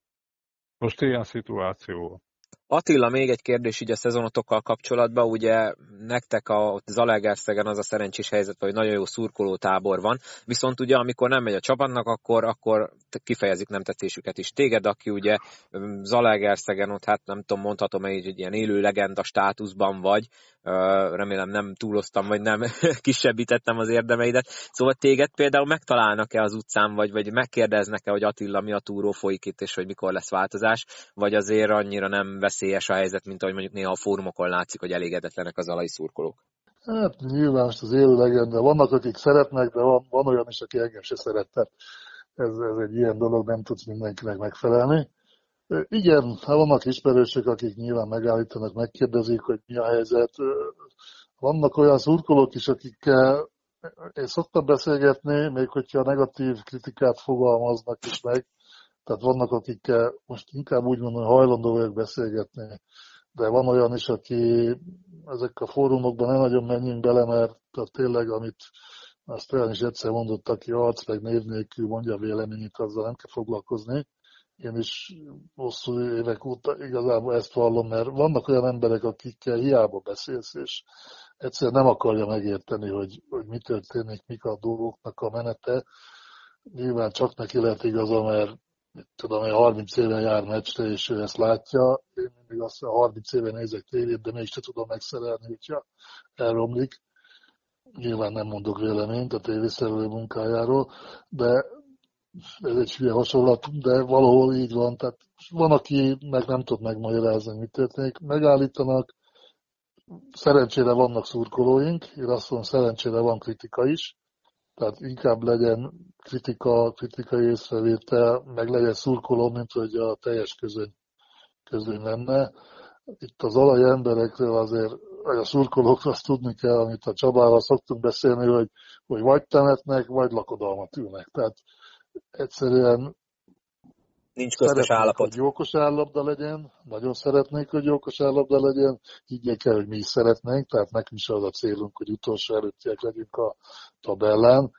Most ilyen szituáció Attila, még egy kérdés így a szezonotokkal kapcsolatban, ugye nektek a Zalaegerszegen az a szerencsés helyzet, hogy nagyon jó szurkoló tábor van, viszont ugye amikor nem megy a csapatnak, akkor, akkor kifejezik nem tetszésüket is. Téged, aki ugye Zalaegerszegen ott, hát nem tudom, mondhatom, hogy egy ilyen élő legenda státuszban vagy, remélem nem túloztam, vagy nem kisebbítettem az érdemeidet. Szóval téged például megtalálnak-e az utcán, vagy, vagy megkérdeznek-e, hogy Attila mi a túró folyik itt, és hogy mikor lesz változás, vagy azért annyira nem veszélyes a helyzet, mint ahogy mondjuk néha a fórumokon látszik, hogy elégedetlenek az alai szurkolók? Hát nyilván most az élő legenda. Vannak, akik szeretnek, de van, van olyan is, aki engem se szeret. ez, ez egy ilyen dolog, nem tudsz mindenkinek megfelelni. Igen, ha vannak ismerősök, akik nyilván megállítanak, megkérdezik, hogy mi a helyzet. Vannak olyan szurkolók is, akikkel én szoktam beszélgetni, még hogyha negatív kritikát fogalmaznak is meg, tehát vannak, akikkel most inkább úgy mondom, hajlandó vagyok beszélgetni, de van olyan is, aki ezek a fórumokban nem nagyon menjünk bele, mert tehát tényleg, amit azt olyan is egyszer mondott, aki arc meg név nélkül mondja a véleményét, azzal nem kell foglalkozni én is hosszú évek óta igazából ezt vallom, mert vannak olyan emberek, akikkel hiába beszélsz, és egyszerűen nem akarja megérteni, hogy, hogy mi történik, mik a dolgoknak a menete. Nyilván csak neki lehet igaza, mert tudom, hogy 30 éven jár meccsre, és ő ezt látja. Én mindig azt mondom, 30 éven nézek tévét, de mégsem tudom megszerelni, hogyha elromlik. Nyilván nem mondok véleményt a tévészerelő munkájáról, de ez egy hülye hasonlat, de valahol így van. Tehát van, aki meg nem tud megmagyarázni, mit történik. Megállítanak, szerencsére vannak szurkolóink, én azt mondom, szerencsére van kritika is, tehát inkább legyen kritika, kritikai észrevétel, meg legyen szurkoló, mint hogy a teljes közöny, közöny lenne. Itt az alaj emberekről azért, vagy a szurkolókról azt tudni kell, amit a Csabával szoktunk beszélni, hogy, hogy vagy temetnek, vagy lakodalmat ülnek. Tehát egyszerűen Nincs köztes állapot. hogy jókos állapda legyen, nagyon szeretnék, hogy jókos állapda legyen, higgyék el, hogy mi is szeretnénk, tehát nekünk is az a célunk, hogy utolsó előttiek legyünk a tabellán,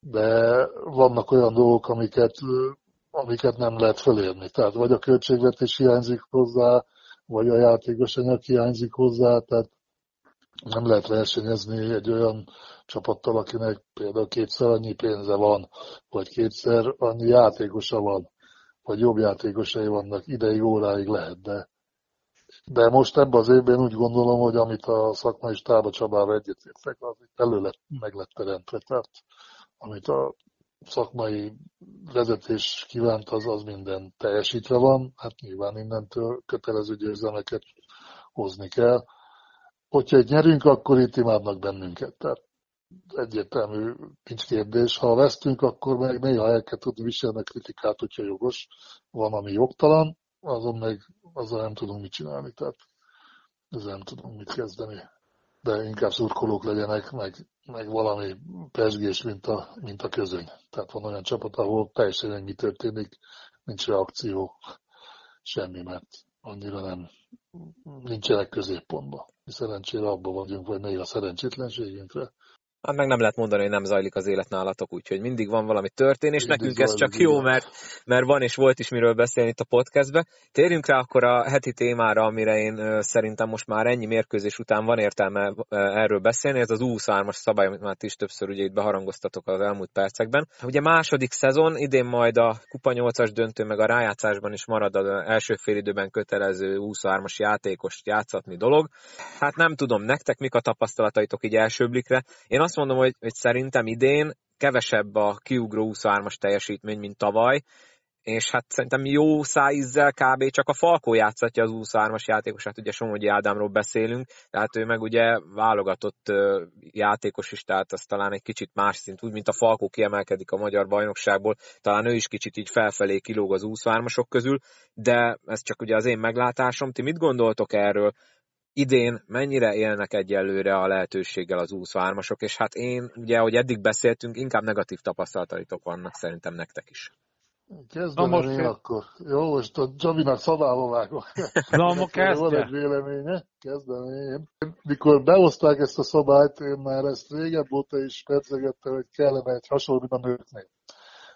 de vannak olyan dolgok, amiket, amiket nem lehet fölérni. Tehát vagy a költségvetés hiányzik hozzá, vagy a játékos anyag hiányzik hozzá, tehát nem lehet versenyezni egy olyan csapattal, akinek például kétszer annyi pénze van, vagy kétszer annyi játékosa van, vagy jobb játékosai vannak, ideig, óráig lehet, de, de most ebben az évben úgy gondolom, hogy amit a szakmai stába Csabával egyetértek, az elő lett, meg lett teremtve, tehát amit a szakmai vezetés kívánt, az, az minden teljesítve van, hát nyilván innentől kötelező győzelmeket hozni kell. Hogyha nyerünk, akkor itt imádnak bennünket. Tehát egyértelmű, nincs kérdés. Ha vesztünk, akkor meg néha el kell tudni viselni a kritikát, hogyha jogos. Van, ami jogtalan, azon meg azzal nem tudunk mit csinálni. Tehát ezzel nem tudunk mit kezdeni. De inkább szurkolók legyenek, meg, meg valami pesgés, mint a, mint a közöny. Tehát van olyan csapat, ahol teljesen ennyi történik, nincs reakció, semmi, mert annyira nem, nincsenek középpontban. Mi szerencsére abban vagyunk, vagy még a szerencsétlenségünkre, hát meg nem lehet mondani, hogy nem zajlik az élet nálatok, úgyhogy mindig van valami történés. Mindig Nekünk ez csak jó, mert, mert van és volt is miről beszélni itt a podcastbe. Térjünk rá akkor a heti témára, amire én szerintem most már ennyi mérkőzés után van értelme erről beszélni. Ez az U23-as szabály, amit már is többször ugye itt beharangoztatok az elmúlt percekben. Ugye második szezon, idén majd a Kupa 8-as döntő, meg a rájátszásban is marad az első félidőben kötelező 23-as játékost játszatni dolog. Hát nem tudom, nektek mik a tapasztalataitok így elsőblikre. Én azt mondom, hogy, hogy szerintem idén kevesebb a kiugró 23-as teljesítmény, mint tavaly, és hát szerintem jó szájízzel kb. csak a Falkó játszatja az 23-as játékosát, ugye Somogyi Ádámról beszélünk, tehát ő meg ugye válogatott játékos is, tehát az talán egy kicsit más szint, úgy, mint a Falkó kiemelkedik a magyar bajnokságból, talán ő is kicsit így felfelé kilóg az 23-asok közül, de ez csak ugye az én meglátásom. Ti mit gondoltok erről? Idén mennyire élnek egyelőre a lehetőséggel az 23-asok, és hát én, ugye, ahogy eddig beszéltünk, inkább negatív tapasztalataitok vannak szerintem nektek is. Kezdem most én, én akkor. Jó, most a Csabinak szavába vágok. Na, ma kezdje. Van egy véleménye, kezdem én. Mikor behozták ezt a szabályt, én már ezt régebb óta is percegettem, hogy kellene egy hasonló, a nőknél.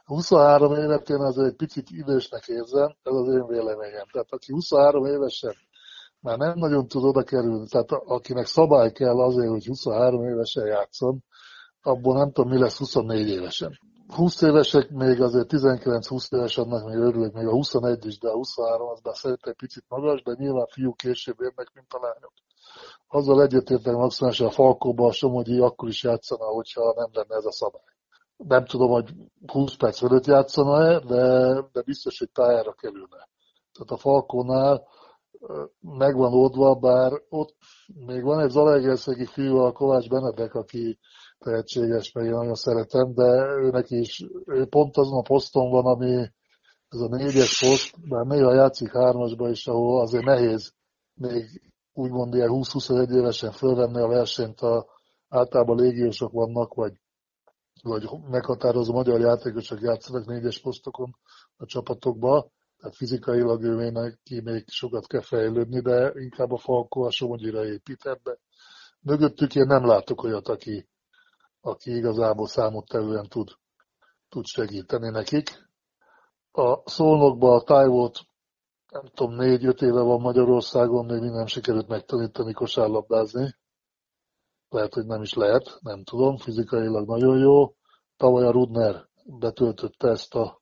23 évet én azért egy picit idősnek érzem, ez az én véleményem. Tehát aki 23 évesen már nem nagyon tud oda kerülni. Tehát akinek szabály kell azért, hogy 23 évesen játszon, abból nem tudom, mi lesz 24 évesen. 20 évesek még azért 19-20 éves annak még örülök, még a 21 is, de a 23 az már szerintem picit magas, de nyilván fiúk később érnek, mint a lányok. Azzal egyetértek maximálisan a Falkóban a Somogyi akkor is játszana, hogyha nem lenne ez a szabály. Nem tudom, hogy 20 perc fölött játszana-e, de, de biztos, hogy pályára kerülne. Tehát a Falkónál megvan oldva, bár ott még van egy Zalaegerszegi fiú, a Kovács Benedek, aki tehetséges, meg én nagyon szeretem, de őnek is, ő pont azon a poszton van, ami ez a négyes poszt, bár néha játszik hármasba is, ahol azért nehéz még úgymond ilyen 20-21 évesen fölvenni a versenyt, a, általában légiósok vannak, vagy, vagy meghatározó magyar játékosok játszanak négyes posztokon a csapatokba, tehát fizikailag ő neki még sokat kell fejlődni, de inkább a Falko a Somogyira épít ebbe. Mögöttük én nem látok olyat, aki, aki igazából számottevően tud, tud segíteni nekik. A Szolnokban a táj volt, nem tudom, négy-öt éve van Magyarországon, még minden sikerült megtanítani kosárlabdázni. Lehet, hogy nem is lehet, nem tudom, fizikailag nagyon jó. Tavaly a Rudner betöltötte ezt a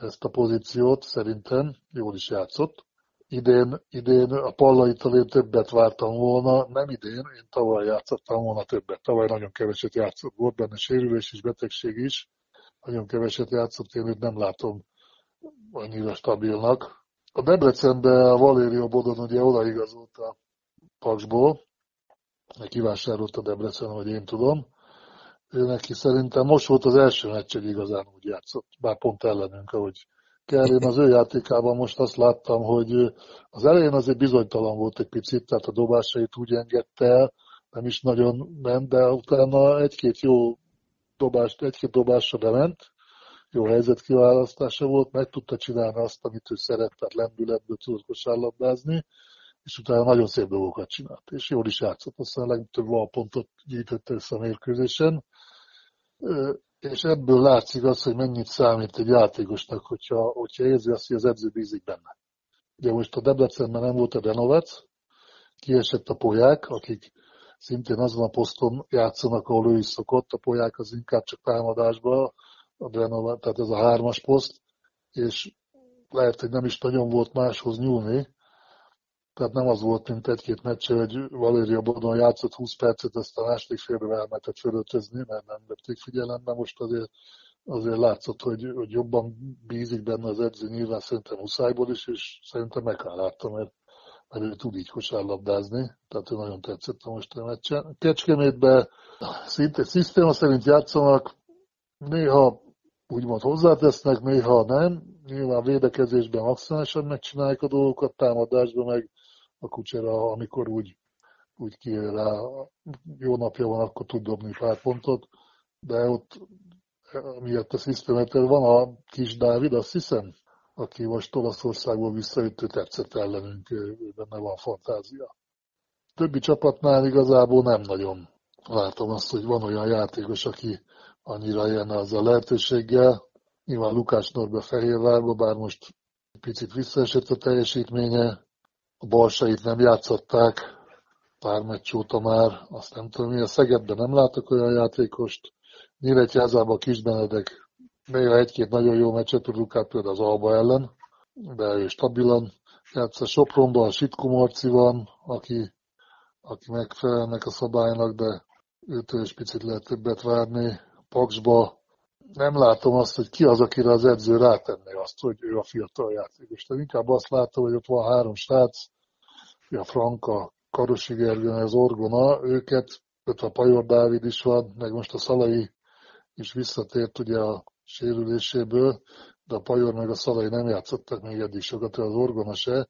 ezt a pozíciót, szerintem jól is játszott. Idén, idén a Pallaitól én többet vártam volna, nem idén, én tavaly játszottam volna többet. Tavaly nagyon keveset játszott, volt benne sérülés és betegség is, nagyon keveset játszott, én őt nem látom annyira stabilnak. A Debrecenbe a Valério Bodon ugye odaigazolt a Paksból, kivásárolt a Debrecen, hogy én tudom, ő neki szerintem most volt az első meccs, hogy igazán úgy játszott, bár pont ellenünk, ahogy kell. Én az ő játékában most azt láttam, hogy az elején azért bizonytalan volt egy picit, tehát a dobásait úgy engedte el, nem is nagyon ment, de utána egy-két jó dobást, egy-két dobásra bement, jó helyzetkiválasztása volt, meg tudta csinálni azt, amit ő szeret, tehát lendületből tudott kosárlabdázni, és utána nagyon szép dolgokat csinált, és jól is játszott, aztán legtöbb valpontot gyűjtötte össze a mérkőzésen, és ebből látszik az, hogy mennyit számít egy játékosnak, hogyha, hogyha érzi azt, hogy az edző bízik benne. Ugye most a Debrecenben nem volt a Denovec, kiesett a polyák, akik szintén azon a poszton játszanak, ahol ő is szokott, a polyák az inkább csak támadásba, a Drenova, tehát ez a hármas poszt, és lehet, hogy nem is nagyon volt máshoz nyúlni, tehát nem az volt, mint egy-két meccs, hogy Valéria Bodon játszott 20 percet, aztán a második félre elmetett fölöltözni, mert nem vették figyelembe. Most azért, azért látszott, hogy, hogy jobban bízik benne az edző, nyilván szerintem muszájból is, és szerintem megállálta, mert, mert ő tud így kosárlabdázni, tehát ő nagyon tetszett a mostani meccsen. Kecskemétben szinte szisztéma szerint játszanak, néha úgymond hozzátesznek, néha nem. Nyilván védekezésben maximálisan megcsinálják a dolgokat, támadásban meg a kucsera, amikor úgy, úgy kiér rá, jó napja van, akkor tud dobni pontot, de ott miatt a szisztemeter van a kis Dávid, azt hiszem, aki most Olaszországból visszajött, ő tetszett ellenünk, benne van fantázia. Többi csapatnál igazából nem nagyon látom azt, hogy van olyan játékos, aki annyira ilyen az a lehetőséggel. Nyilván Lukás Norbe Fehérvárba, bár most picit visszaesett a teljesítménye, a balsait nem játszották, pár meccs óta már, azt nem tudom mi, a Szegedben nem látok olyan játékost, Nyíregyházában a Kisbenedek néha egy-két nagyon jó meccset produkált, például az Alba ellen, de ő stabilan játsza. Sopronban a Sitku Marci van, aki, aki megfelelnek a szabálynak, de őtől is picit lehet többet várni. Paksba nem látom azt, hogy ki az, akire az edző rátenné azt, hogy ő a fiatal játékos. Tehát inkább azt látom, hogy ott van három srác, a Franka, Karosi Gergő, az Orgona, őket, ott a Pajor Dávid is van, meg most a Szalai is visszatért ugye a sérüléséből, de a Pajor meg a Szalai nem játszottak még eddig sokat, az Orgona se.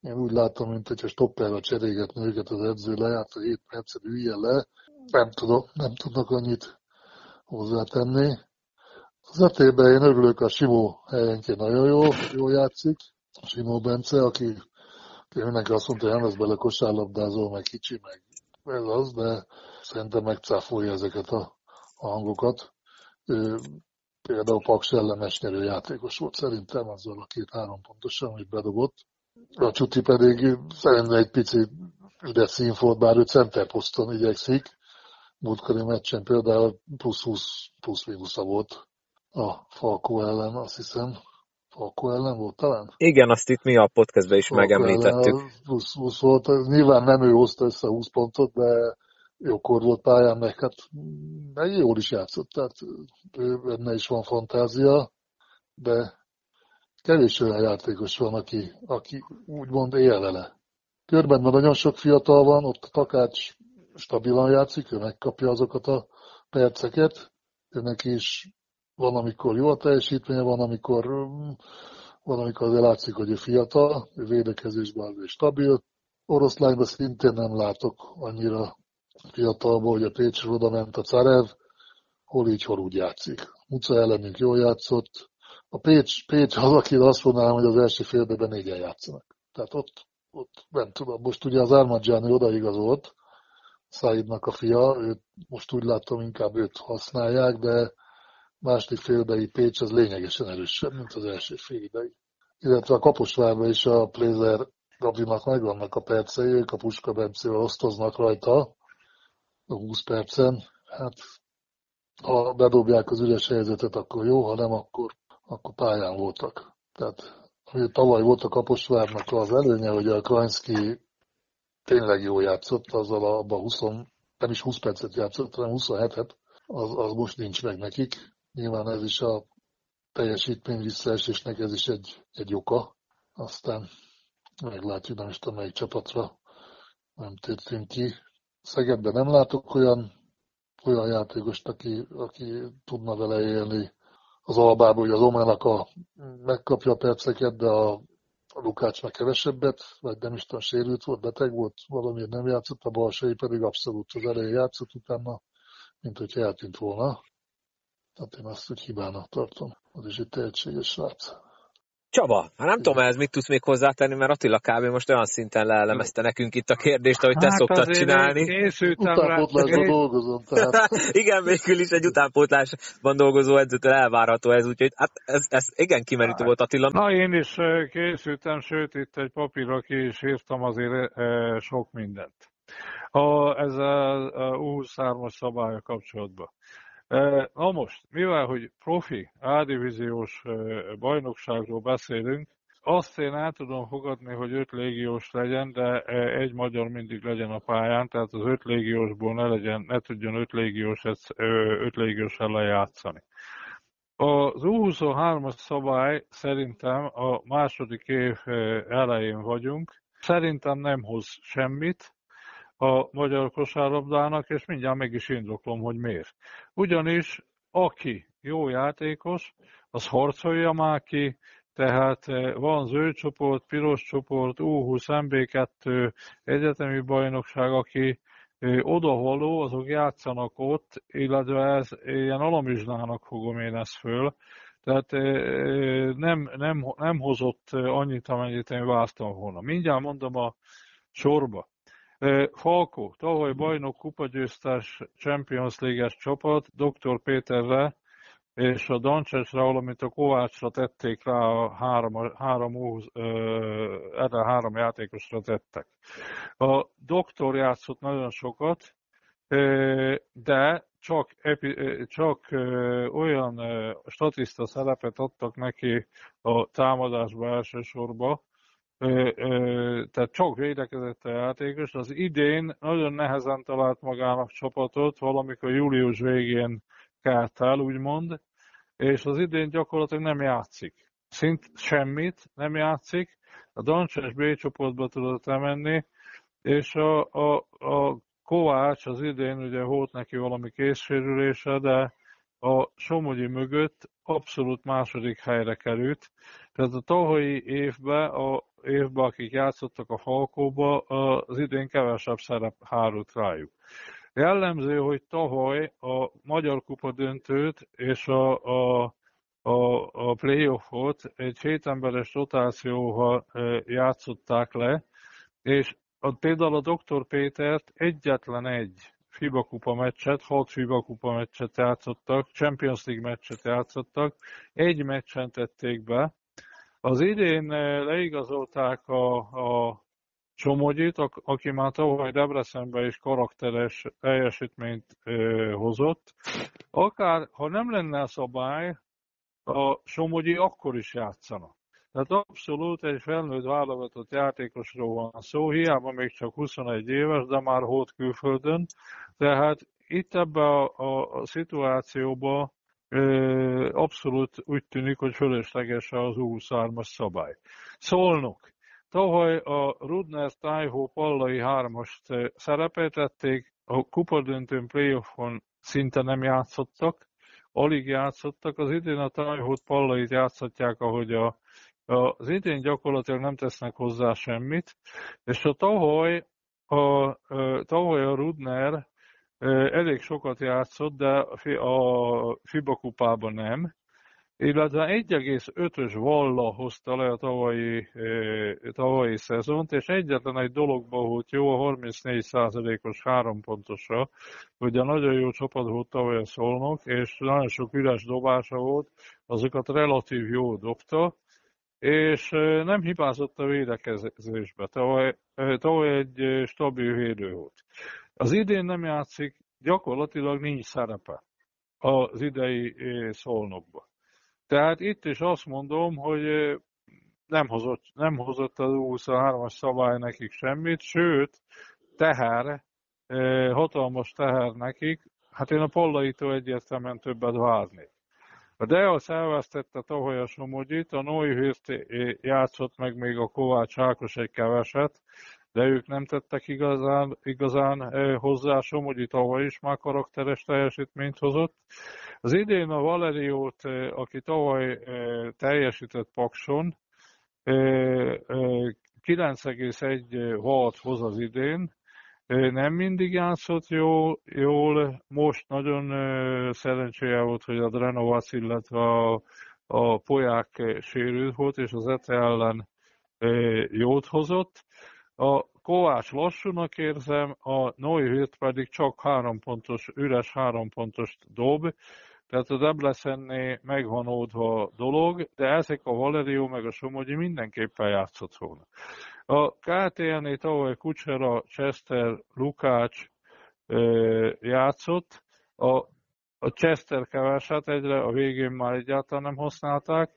Én úgy látom, mint hogyha stopperra cserégetni őket az edző lejárt, hogy 7 percet ülje le. Nem tudom, nem tudnak annyit hozzátenni. Az etében én örülök, a Simó helyenként nagyon jó, jó játszik. A Simó Bence, aki mindenki azt mondta, hogy nem lesz bele kosárlabdázó, meg kicsi, meg ez az, de szerintem megcáfolja ezeket a hangokat. Ő, például Paks ellenes nyerő játékos volt szerintem, azzal a két-három pontosan, amit bedobott. A Csuti pedig szerintem egy pici üde színfolt, bár ő centerposzton igyekszik. Múltkori meccsen például plusz 20 plusz minusza volt a Falkó ellen, azt hiszem. Falkó ellen volt talán? Igen, azt itt mi a podcastben is Falkó megemlítettük. Ellen, 20, 20 volt, nyilván nem ő hozta össze 20 pontot, de jókor volt pályán, meg hát meg jól is játszott, tehát ő, benne is van fantázia, de kevés olyan játékos van, aki, aki úgymond él vele. Körben nagyon sok fiatal van, ott a Takács stabilan játszik, ő megkapja azokat a perceket, őnek is van, amikor jó a teljesítménye, van, amikor, van, amikor azért látszik, hogy ő fiatal, ő védekezésben azért stabil. Oroszlányban szintén nem látok annyira fiatalból, hogy a Pécs oda ment a Carev, hol így, hol úgy játszik. Muca ellenünk jól játszott. A Pécs, Pécs az, aki azt mondanám, hogy az első félben négyen játszanak. Tehát ott, ott nem tudom, most ugye az Armadzsáni odaigazolt, Saidnak a fia, őt most úgy látom, inkább őt használják, de második félidei Pécs az lényegesen erősebb, mint az első félidei. Illetve a Kaposvárban is a Plézer Gabinak megvannak a percei, ők a Puska Bencével osztoznak rajta a 20 percen. Hát ha bedobják az üres helyzetet, akkor jó, ha nem, akkor, akkor pályán voltak. Tehát ugye tavaly volt a Kaposvárnak az előnye, hogy a Krajnszki tényleg jó játszott, azzal abban 20, nem is 20 percet játszott, hanem 27-et, az, az most nincs meg nekik. Nyilván ez is a teljesítmény visszaesésnek ez is egy, egy oka. Aztán meglátjuk, nem is tudom melyik csapatra nem tértünk ki. Szegedben nem látok olyan, olyan játékost, aki, aki tudna vele élni az albából, hogy az Omának a, megkapja a perceket, de a, a Lukács meg kevesebbet, vagy nem is tudom, sérült volt, beteg volt, valamiért nem játszott, a balsai pedig abszolút az elején játszott, utána, mint hogy eltűnt volna. Tehát én azt úgy hibának tartom. Az is egy tehetséges srác. Csaba, hát nem tudom, ez mit tudsz még hozzátenni, mert Attila kb. most olyan szinten leelemezte nekünk itt a kérdést, ahogy te hát szoktad csinálni. Készültem rá. dolgozom, tehát. igen, végül is egy utánpótlásban dolgozó edzőtől elvárható ez, úgyhogy hát ez, ez igen kimerítő hát. volt Attila. Na én is készültem, sőt itt egy papírra ki is írtam azért sok mindent. a, ezzel a U23-as szabálya kapcsolatban. Na most, mivel hogy profi, A-divíziós bajnokságról beszélünk, azt én el tudom fogadni, hogy öt légiós legyen, de egy magyar mindig legyen a pályán, tehát az öt légiósból ne, legyen, ne tudjon öt légiós, öt légiós ellen játszani. Az U23-as szabály szerintem a második év elején vagyunk. Szerintem nem hoz semmit a magyar kosárlabdának, és mindjárt meg is indoklom, hogy miért. Ugyanis aki jó játékos, az harcolja már ki, tehát van zöld csoport, piros csoport, U20, MB2, egyetemi bajnokság, aki odavaló, azok játszanak ott, illetve ez ilyen alamizsnának fogom én ezt föl. Tehát nem, nem, nem hozott annyit, amennyit én vártam volna. Mindjárt mondom a sorba. Falko, tavaly bajnok kupagyőztes Champions League-es csapat, Dr. Péterre és a Dancsesre, valamint a Kovácsra tették rá a három, három, erre három játékosra tettek. A doktor játszott nagyon sokat, de csak, epi, csak olyan statiszta szerepet adtak neki a támadásba elsősorban, tehát csak védekezett a játékos. Az idén nagyon nehezen talált magának csapatot, valamikor július végén kelt el, úgymond, és az idén gyakorlatilag nem játszik. Szint semmit nem játszik, a Dancses B csoportba tudott emenni, és a, a, a Kovács az idén ugye volt neki valami készsérülése, de a Somogyi mögött abszolút második helyre került. Tehát a tavalyi évben, a évben, akik játszottak a Falkóba, az idén kevesebb szerep hárult rájuk. Jellemző, hogy tavaly a Magyar Kupa döntőt és a, a, a, a playoffot egy hétemberes rotációval játszották le, és a, például a Dr. Pétert egyetlen egy FIBA kupa meccset, hat FIBA kupa meccset játszottak, Champions League meccset játszottak, egy meccsen tették be. Az idén leigazolták a, a Somogyit, aki már tavaly Debrecenbe is karakteres teljesítményt ö, hozott. Akár, ha nem lenne szabály, a Somogyi akkor is játszana. Tehát abszolút egy felnőtt válogatott játékosról van szó, hiába még csak 21 éves, de már hót külföldön. Tehát itt ebbe a, a, a szituációban abszolút úgy tűnik, hogy fölösleges az U23-as szabály. Szolnok. Tavaly a Rudner Tájhó Pallai 3-ast szerepeltették, a kupadöntőn playoffon szinte nem játszottak, alig játszottak, az idén a Tájhót Pallait játszhatják, ahogy a, az idén gyakorlatilag nem tesznek hozzá semmit, és a tavaly a, a, tavaly a Rudner elég sokat játszott, de a FIBA kupában nem, illetve 1,5-ös valla hozta le a tavalyi, tavalyi szezont, és egyetlen egy dologba volt jó, a 34%-os hárompontosra, ugye nagyon jó csapat volt tavaly a Szolnok, és nagyon sok üres dobása volt, azokat relatív jó dobta, és nem hibázott a védekezésbe. Tavaly, tavaly egy stabil védő volt. Az idén nem játszik, gyakorlatilag nincs szerepe az idei szolnokba. Tehát itt is azt mondom, hogy nem hozott, nem hozott az 23-as szabály nekik semmit, sőt, teher, hatalmas teher nekik, hát én a Pollaitól egyértelműen többet várnék. A Deasz elvesztette tavaly a Somogyit, a Neuhirst játszott meg még a Kovács Ákos egy keveset, de ők nem tettek igazán, igazán hozzá, Somogyi tavaly is már karakteres teljesítményt hozott. Az idén a Valeriót, aki tavaly teljesített Pakson, 9,1 volt hoz az idén, nem mindig játszott jó, jól, most nagyon szerencséje volt, hogy a Drenovac, illetve a, a Poják sérült volt, és az Ete ellen jót hozott. A Kovács lassúnak érzem, a Neuhirt pedig csak három pontos, üres három pontos dob, tehát a Debrecenné megvan oldva a dolog, de ezek a Valerio meg a Somogyi mindenképpen játszott volna. A KTN-é tavaly Kucsera, Chester, Lukács játszott, a, a Chester keveset egyre, a végén már egyáltalán nem használták,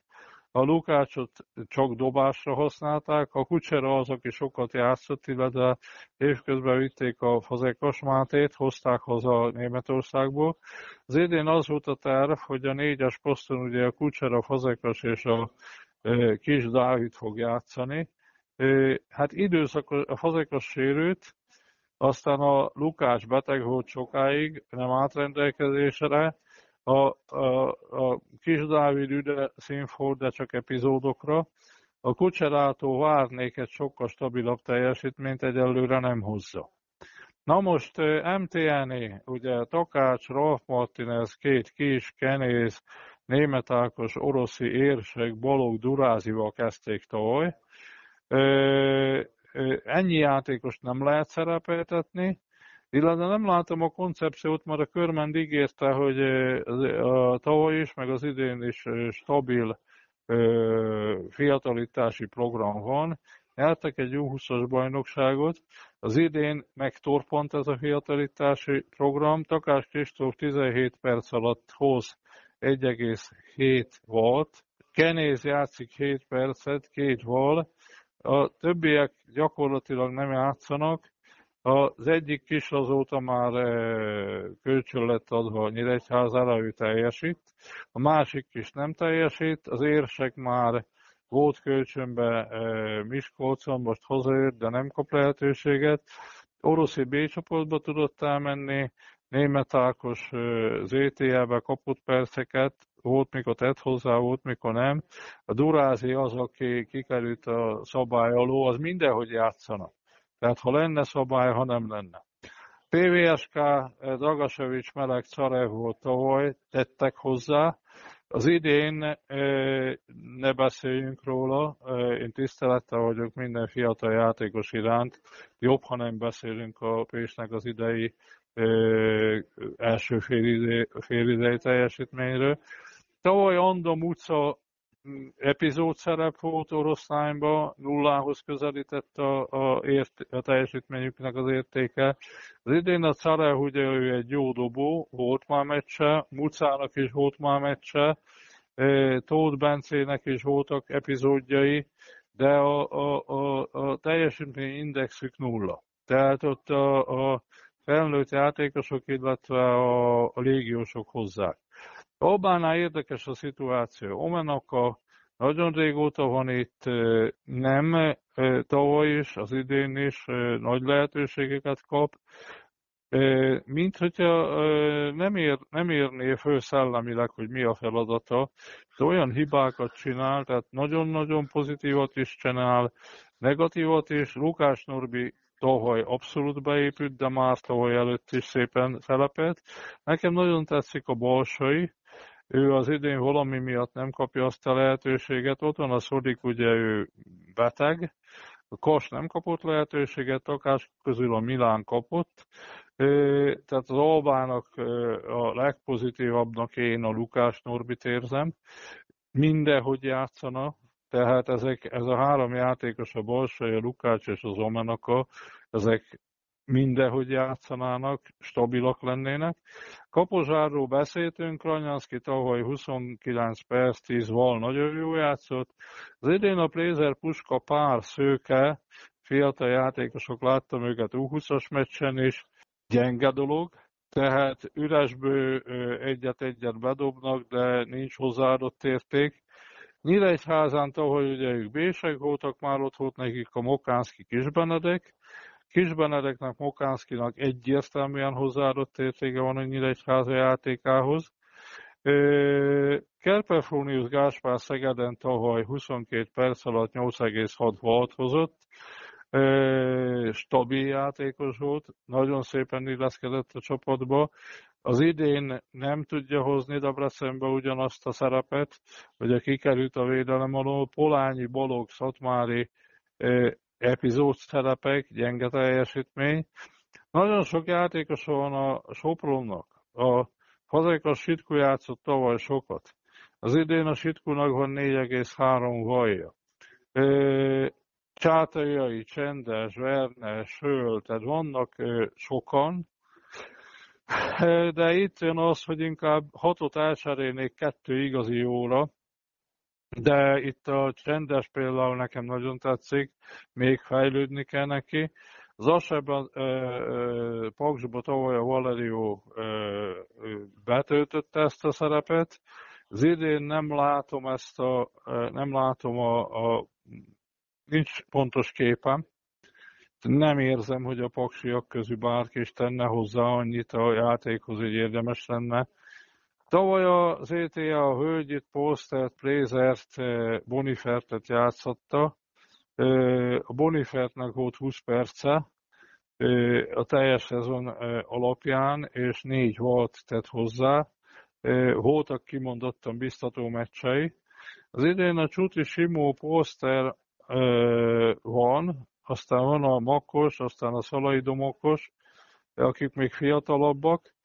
a Lukácsot csak dobásra használták, a Kucsera az, aki sokat játszott, illetve évközben vitték a Fazekas Mátét, hozták haza Németországból. Az idén az volt a terv, hogy a négyes poszton ugye a Kucsera, Fazekas és a Kis Dávid fog játszani. Hát időszak a Fazekas sérült, aztán a Lukács beteg volt sokáig, nem átrendelkezésre, a, a, a Kis Dávid üde színfolt, de csak epizódokra. A Kucserától várnék egy sokkal stabilabb teljesítményt, egyelőre nem hozza. Na most MTN, ugye Takács, Rolf Martinez, két kis, Kenéz, Német Ákos, Oroszi, Érsek, Balog, Durázival kezdték tavaly. Ennyi játékost nem lehet szerepeltetni, illetve nem látom a koncepciót, mert a Körmend ígérte, hogy a tavaly is, meg az idén is stabil fiatalítási program van. Nyertek egy U20-as bajnokságot, az idén megtorpant ez a fiatalítási program, Takás Kristóf 17 perc alatt hoz 1,7 volt, Kenéz játszik 7 percet, két val, a többiek gyakorlatilag nem játszanak, az egyik kis azóta már kölcsön lett adva Nyíregyházára, ő teljesít. A másik kis nem teljesít. Az érsek már volt kölcsönbe Miskolcon, most hazajött, de nem kap lehetőséget. Oroszi B csoportba tudott elmenni, Német Ákos ZTL-be kapott perceket, volt, mikor tett hozzá, volt, mikor nem. A Durázi az, aki kikerült a szabály alól, az mindenhogy játszanak. Tehát ha lenne szabály, ha nem lenne. PVSK, Dragasevics, Meleg, Carev tavaly, tettek hozzá. Az idén ne beszéljünk róla, én tisztelettel vagyok minden fiatal játékos iránt. Jobb, ha nem beszélünk a Pésnek az idei első félidei teljesítményről. Tavaly Anda Muca epizód szerep volt oroszlányba, nullához közelített a, a, ért, a teljesítményüknek az értéke. Az idén a Carev ugye ő egy jó dobó, volt már meccse, Mucának is volt már meccse, Tóth Bencének is voltak epizódjai, de a, a, a, a teljesítmény indexük nulla. Tehát ott a, a felnőtt játékosok, illetve a, a légiósok hozzák. Albánál érdekes a szituáció. Omenaka nagyon régóta van itt, nem tavaly is, az idén is nagy lehetőségeket kap, mint hogyha nem, ér, nem érné föl szellemileg, hogy mi a feladata, de olyan hibákat csinál, tehát nagyon-nagyon pozitívat is csinál, negatívat is. Lukás Norbi tavaly abszolút beépült, de már tavaly előtt is szépen felepett. Nekem nagyon tetszik a balsai, ő az idén valami miatt nem kapja azt a lehetőséget. Ott van a Szodik, ugye ő beteg, a Kos nem kapott lehetőséget, Takás közül a Milán kapott, tehát az Albának a legpozitívabbnak én a Lukás Norbit érzem. Mindenhogy játszana, tehát ezek, ez a három játékos, a Balsai, a Lukács és az Omenaka, ezek mindenhogy játszanának, stabilak lennének. Kapozsárról beszéltünk, Ranyanszki tavaly 29 perc, 10 val nagyon jó játszott. Az idén a Plézer Puska pár szőke, fiatal játékosok, láttam őket U20-as meccsen is, gyenge dolog, tehát üresből egyet-egyet bedobnak, de nincs hozzáadott érték. Nyíregyházán tavaly ugye ők bések voltak, már ott volt nekik a Mokánszki Kisbenedek, Kisbenedeknek, Mokánszkinak egyértelműen hozzáadott értéke van a Nyíregyháza játékához. Kerpefrónius Gáspár Szegeden tavaly 22 perc alatt 8,6 volt hozott, stabil játékos volt, nagyon szépen illeszkedett a csapatba. Az idén nem tudja hozni Debrecenbe ugyanazt a szerepet, hogy a kikerült a védelem alól. Polányi, Balog, Szatmári epizód szerepek, gyenge teljesítmény. Nagyon sok játékos van a Sopronnak. A Fazekas Sitku játszott tavaly sokat. Az idén a Sitkunak van 4,3 vajja. Csátajai, Csendes, Vernes, Höl, tehát vannak sokan, de itt jön az, hogy inkább hatot elcserélnék kettő igazi jóra, de itt a csendes például nekem nagyon tetszik, még fejlődni kell neki. Az Asebben Paksba tavaly a Valerio betöltötte ezt a szerepet, az idén nem látom ezt a, nem látom a, a nincs pontos képem, nem érzem, hogy a paksiak közül bárki is tenne hozzá annyit a játékhoz, hogy érdemes lenne. Tavaly az ETA a Hölgyit, Postert, Plézert, Bonifertet játszotta. A Bonifertnek volt 20 perce a teljes szezon alapján, és négy volt tett hozzá. Voltak kimondottan biztató meccsei. Az idén a Csuti Simó Poster van, aztán van a Makos, aztán a Szalai Domokos, akik még fiatalabbak.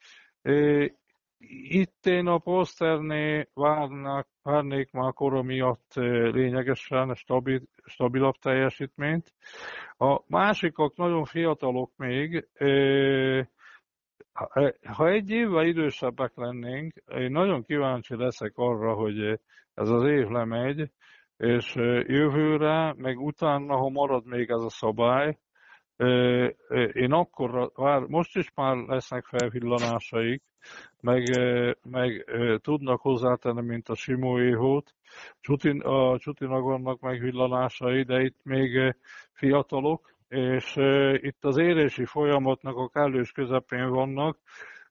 Itt én a poszterné várnak, várnék már kora miatt lényegesen stabil, stabilabb teljesítményt. A másikak nagyon fiatalok még, ha egy évvel idősebbek lennénk, én nagyon kíváncsi leszek arra, hogy ez az év lemegy, és jövőre, meg utána, ha marad még ez a szabály, én akkor, most is már lesznek felvillanásaik, meg, meg tudnak hozzátenni, mint a Simóéhót. Csutin, a Csutinak vannak megvillanásai, de itt még fiatalok, és itt az érési folyamatnak a kellős közepén vannak.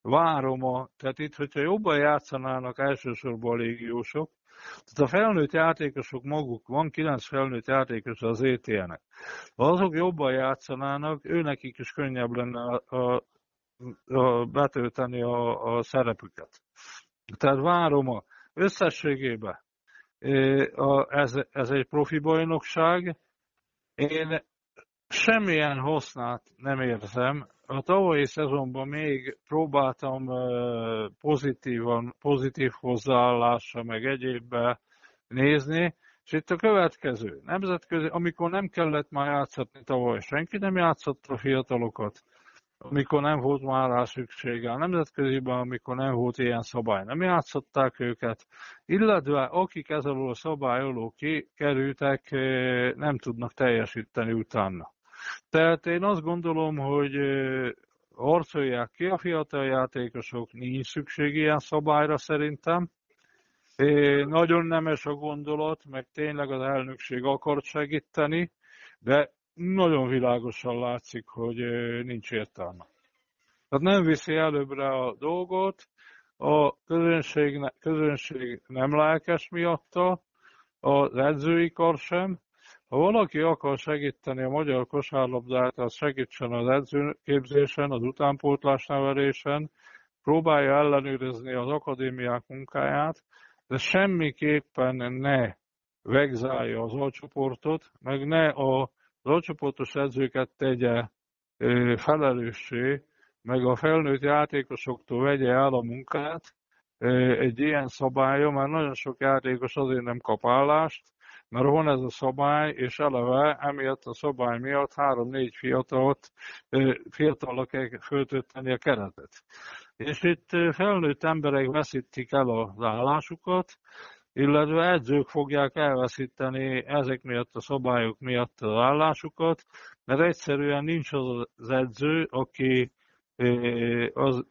Várom a, tehát itt, hogyha jobban játszanának elsősorban a légiósok, tehát a felnőtt játékosok maguk, van kilenc felnőtt játékos az ETN-nek. Ha azok jobban játszanának, őnekik is könnyebb lenne a, a, a betölteni a, a szerepüket. Tehát várom a összességében. Ez, ez egy profi bajnokság. Én semmilyen hasznát nem érzem a tavalyi szezonban még próbáltam pozitívan, pozitív hozzáállásra, meg egyébbe nézni, és itt a következő, nemzetközi, amikor nem kellett már játszatni tavaly, senki nem játszott a fiatalokat, amikor nem volt már rá szüksége. A nemzetköziben, amikor nem volt ilyen szabály, nem játszották őket, illetve akik ezzel a szabály alól kikerültek, nem tudnak teljesíteni utána. Tehát én azt gondolom, hogy harcolják ki a fiatal játékosok, nincs szükség ilyen szabályra szerintem. É, nagyon nemes a gondolat, meg tényleg az elnökség akart segíteni, de nagyon világosan látszik, hogy nincs értelme. Tehát nem viszi előbbre a dolgot, a közönség, közönség nem lelkes miatta, az edzői kar sem, ha valaki akar segíteni a magyar kosárlabdát, az segítsen az edzőképzésen, az utánpótlás nevelésen, próbálja ellenőrizni az akadémiák munkáját, de semmiképpen ne vegzálja az alcsoportot, meg ne az alcsoportos edzőket tegye felelőssé, meg a felnőtt játékosoktól vegye el a munkát egy ilyen szabálya, mert nagyon sok játékos azért nem kap állást, mert van ez a szabály, és eleve emiatt a szabály miatt három-négy fiatalt, fiatalra kell föltölteni a keretet. És itt felnőtt emberek veszítik el az állásukat, illetve edzők fogják elveszíteni ezek miatt a szabályok miatt az állásukat, mert egyszerűen nincs az edző, aki az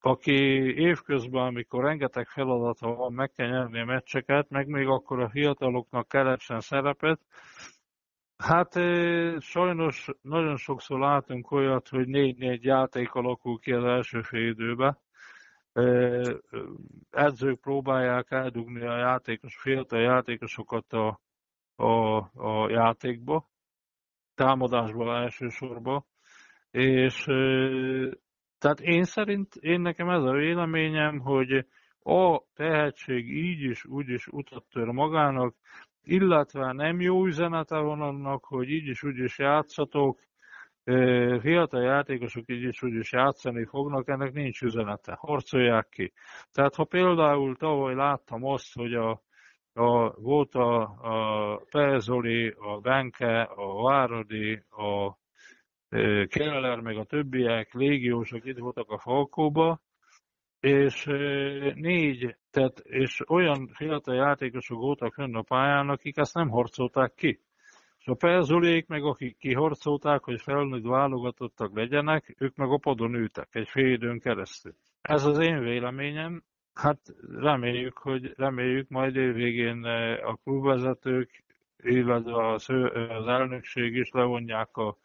aki évközben, amikor rengeteg feladata van, meg kell nyerni a meccseket, meg még akkor a fiataloknak keressen szerepet. Hát sajnos nagyon sokszor látunk olyat, hogy négy-négy játék alakul ki az első fél időben. Edzők próbálják eldugni a játékos, fiatal játékosokat a, a, a játékba, támadásba elsősorban, és tehát én szerint, én nekem ez a véleményem, hogy a tehetség így is, úgy is utat tör magának, illetve nem jó üzenete van annak, hogy így is, úgy is játszatok, fiatal játékosok így is, úgy is játszani fognak, ennek nincs üzenete, harcolják ki. Tehát ha például tavaly láttam azt, hogy a a, volt a, a Perzoli, a Benke, a Váradi, a Keller, meg a többiek, légiósok itt voltak a Falkóba, és négy, tehát, és olyan fiatal játékosok voltak fönn a pályán, akik ezt nem harcolták ki. És a Perzolék, meg akik kiharcolták, hogy felnőtt válogatottak legyenek, ők meg a padon ültek egy fél időn keresztül. Ez az én véleményem, hát reméljük, hogy reméljük majd évvégén a klubvezetők, illetve az elnökség is levonják a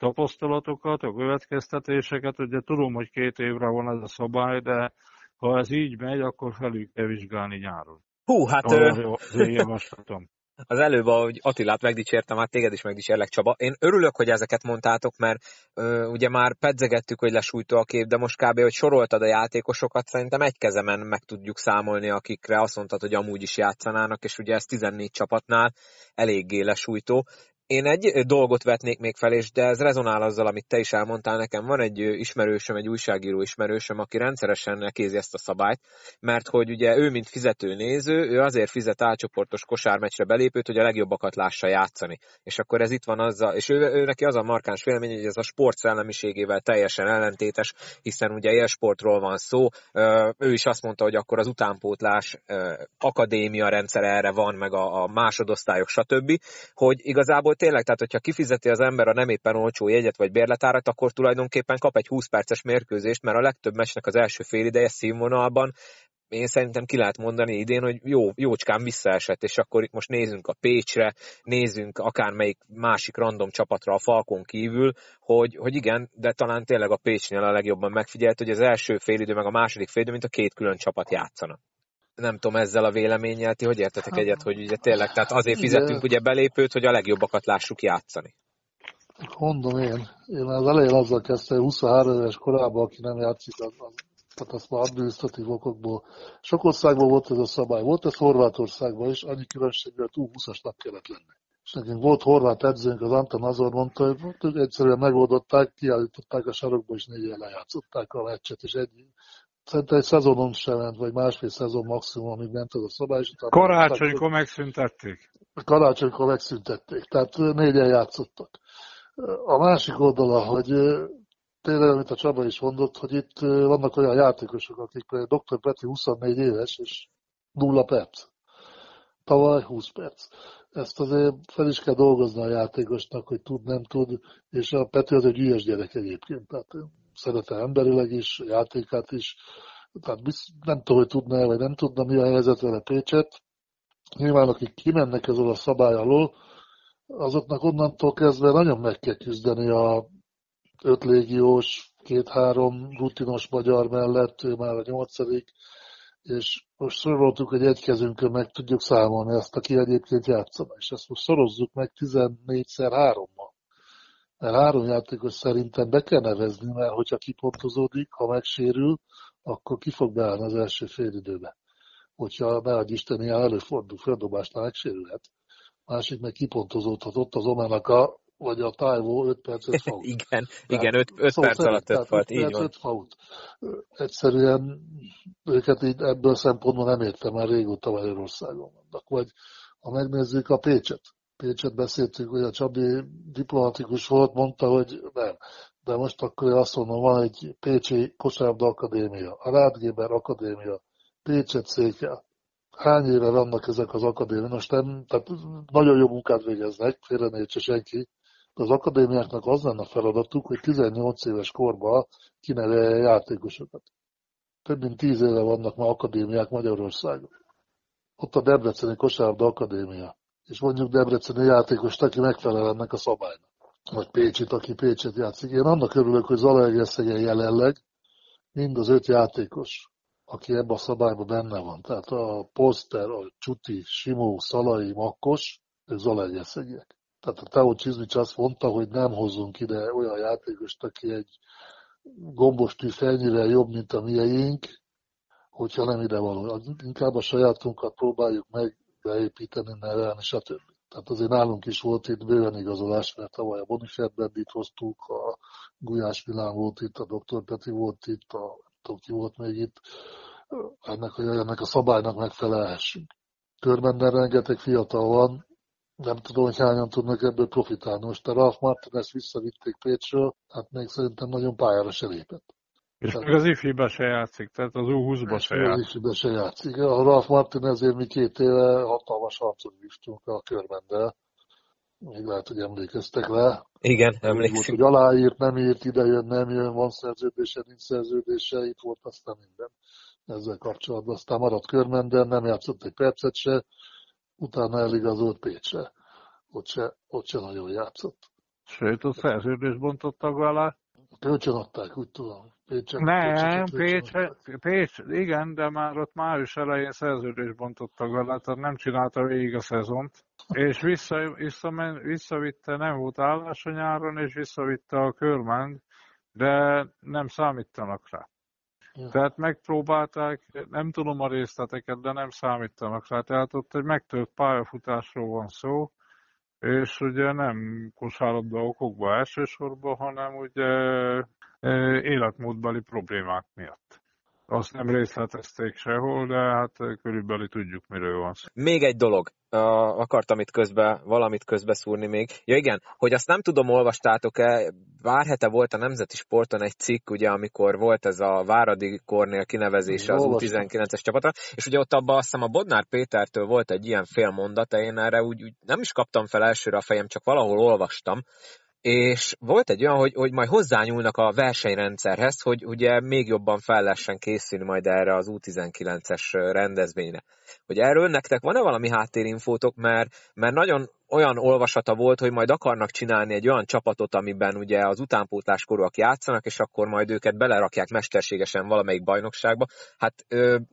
tapasztalatokat, a következtetéseket. Ugye tudom, hogy két évre van ez a szabály, de ha ez így megy, akkor felül kell vizsgálni nyáron. Hú, hát... javaslatom. Az előbb, ahogy Attilát megdicsértem, hát téged is megdicsérlek, Csaba. Én örülök, hogy ezeket mondtátok, mert ö, ugye már pedzegettük, hogy lesújtó a kép, de most kb. hogy soroltad a játékosokat, szerintem egy kezemen meg tudjuk számolni, akikre azt mondtad, hogy amúgy is játszanának, és ugye ez 14 csapatnál eléggé lesújtó. Én egy dolgot vetnék még fel, és de ez rezonál azzal, amit te is elmondtál nekem. Van egy ismerősöm, egy újságíró ismerősöm, aki rendszeresen nekézi ezt a szabályt, mert hogy ugye ő, mint fizető néző, ő azért fizet álcsoportos kosármeccsre belépőt, hogy a legjobbakat lássa játszani. És akkor ez itt van azzal, és ő, ő neki az a markáns vélemény, hogy ez a sport szellemiségével teljesen ellentétes, hiszen ugye élsportról van szó. Ő is azt mondta, hogy akkor az utánpótlás akadémia rendszer erre van, meg a, a másodosztályok, stb. Hogy igazából tényleg, tehát hogyha kifizeti az ember a nem éppen olcsó jegyet vagy bérletárat, akkor tulajdonképpen kap egy 20 perces mérkőzést, mert a legtöbb meccsnek az első fél ideje színvonalban én szerintem ki lehet mondani idén, hogy jó, jócskán visszaesett, és akkor itt most nézzünk a Pécsre, nézzünk akármelyik másik random csapatra a Falkon kívül, hogy, hogy igen, de talán tényleg a Pécsnél a legjobban megfigyelt, hogy az első félidő meg a második félidő, mint a két külön csapat játszanak nem tudom ezzel a véleménnyel, ti hogy értetek hát, egyet, hogy ugye tényleg, tehát azért fizetünk ugye belépőt, hogy a legjobbakat lássuk játszani. Mondom én, én az elején azzal kezdtem, 23 éves korában, aki nem játszik, az, az, tehát azt már adminisztratív okokból. Sok országban volt ez a szabály, volt ez Horvátországban is, annyi különbséggel túl 20-asnak kellett lenni. És nekünk volt horvát edzőnk, az Anton Azor mondta, hogy egyszerűen megoldották, kiállították a sarokba, és négyen lejátszották a meccset, és egy Szerintem egy szezonon sem ment, vagy másfél szezon maximum, amíg ment az a szabály. És Karácsonykor megszüntették. Karácsonykor megszüntették, tehát négyen játszottak. A másik oldala, hogy tényleg, amit a Csaba is mondott, hogy itt vannak olyan játékosok, akik Dr. Peti 24 éves, és nulla perc. Tavaly 20 perc. Ezt azért fel is kell dolgozni a játékosnak, hogy tud, nem tud, és a Peti az egy ügyes gyerek egyébként, tehát szerete emberileg is, játékát is. Tehát nem tudom, hogy tudna-e, vagy nem tudna, mi a helyzet vele Pécset. Nyilván, akik kimennek ezzel a szabály alól, azoknak onnantól kezdve nagyon meg kell küzdeni a ötlégiós, két-három rutinos magyar mellett, ő már a nyolcadik, és most szoroltuk, hogy egy kezünkön meg tudjuk számolni ezt, aki egyébként játszana, és ezt most szorozzuk meg 14-szer 3-mal de három játékos szerintem be kell nevezni, mert hogyha kipontozódik, ha megsérül, akkor ki fog beállni az első fél időbe. Hogyha ne adj Isten, ilyen előfordul, földobásnál megsérülhet. Másik meg kipontozódhat ott az omának a vagy a tájvó 5 percet fault. igen, tehát, igen 5, szóval perc alatt 5 fault, így van. 5 fault. Egyszerűen őket így ebből a szempontból nem értem már régóta Magyarországon vannak. Vagy ha megnézzük a Pécset, Pécset beszéltünk, hogy a Csabi diplomatikus volt, mondta, hogy nem. De most akkor azt mondom, van egy Pécsi Kosárlabda Akadémia, a Rádgéber Akadémia, Pécset székel. Hány éve vannak ezek az akadémiák? Most nem, tehát nagyon jó munkát végeznek, félre ne senki, de az akadémiáknak az lenne a feladatuk, hogy 18 éves korban kinevelje játékosokat. Több mint 10 éve vannak ma akadémiák Magyarországon. Ott a Debreceni Kosárlabda Akadémia és mondjuk Debreceni játékos, aki megfelel ennek a szabálynak. Vagy Pécsit, aki Pécset játszik. Én annak örülök, hogy Zalaegerszegen jelenleg mind az öt játékos, aki ebben a szabályban benne van. Tehát a Poster, a Csuti, Simó, Szalai, Makkos, ők Zalaegerszegiek. Tehát a Teo Csizmics azt mondta, hogy nem hozzunk ide olyan játékost, aki egy gombostű felnyivel jobb, mint a mieink, hogyha nem ide való. Inkább a sajátunkat próbáljuk meg beépíteni, nevelni, stb. Tehát azért nálunk is volt itt bőven igazolás, mert tavaly a Bonifert Bendit hoztuk, a Gulyás Milán volt itt, a Dr. Peti volt itt, a tudom volt még itt, ennek, hogy ennek a szabálynak megfelelhessünk. körmenden rengeteg fiatal van, nem tudom, hogy hányan tudnak ebből profitálni. Most a Ralph Martinez visszavitték Pécsről, hát még szerintem nagyon pályára se lépett. És még az ifibe se játszik, tehát az U20-ba se játszik. Az ifibe se játszik. A Ralph Martinezért mi két éve hatalmas harcot vívtunk a körmendel. Még lehet, hogy emlékeztek rá. Igen, emlékszem. Hogy aláírt, nem írt, ide jön, nem jön, van szerződése, nincs szerződése, itt volt aztán minden ezzel kapcsolatban. Aztán maradt körmenden, nem játszott egy percet se, utána eligazolt Pécsre. Ott se, ott se nagyon játszott. Sőt, ott szerződést bontottak vele. Kölcsön adták, úgy tudom. Pécset, Nem, Pécs, Pécs, igen, de már ott május elején szerződést bontottak vele, tehát nem csinálta végig a szezont. És vissza, vissza, visszavitte, nem volt állás a nyáron, és visszavitte a körmend, de nem számítanak rá. Ja. Tehát megpróbálták, nem tudom a részleteket, de nem számítanak rá. Tehát ott egy megtört pályafutásról van szó, és ugye nem kosárlabda okokban elsősorban, hanem ugye életmódbeli problémák miatt. Azt nem részletezték sehol, de hát körülbelül tudjuk, miről van szó. Még egy dolog, uh, akartam itt közbe, valamit közbeszúrni még. Ja igen, hogy azt nem tudom, olvastátok-e, pár hete volt a Nemzeti Sporton egy cikk, ugye, amikor volt ez a Váradi Kornél kinevezése az U19-es csapatra, és ugye ott abban azt hiszem a Bodnár Pétertől volt egy ilyen fél mondata, én erre úgy, úgy nem is kaptam fel elsőre a fejem, csak valahol olvastam, és volt egy olyan, hogy, hogy majd hozzányúlnak a versenyrendszerhez, hogy ugye még jobban fel lehessen készülni majd erre az U19-es rendezvényre. Hogy erről nektek van-e valami háttérinfótok, mert, mert nagyon olyan olvasata volt, hogy majd akarnak csinálni egy olyan csapatot, amiben ugye az utánpótlás korúak játszanak, és akkor majd őket belerakják mesterségesen valamelyik bajnokságba. Hát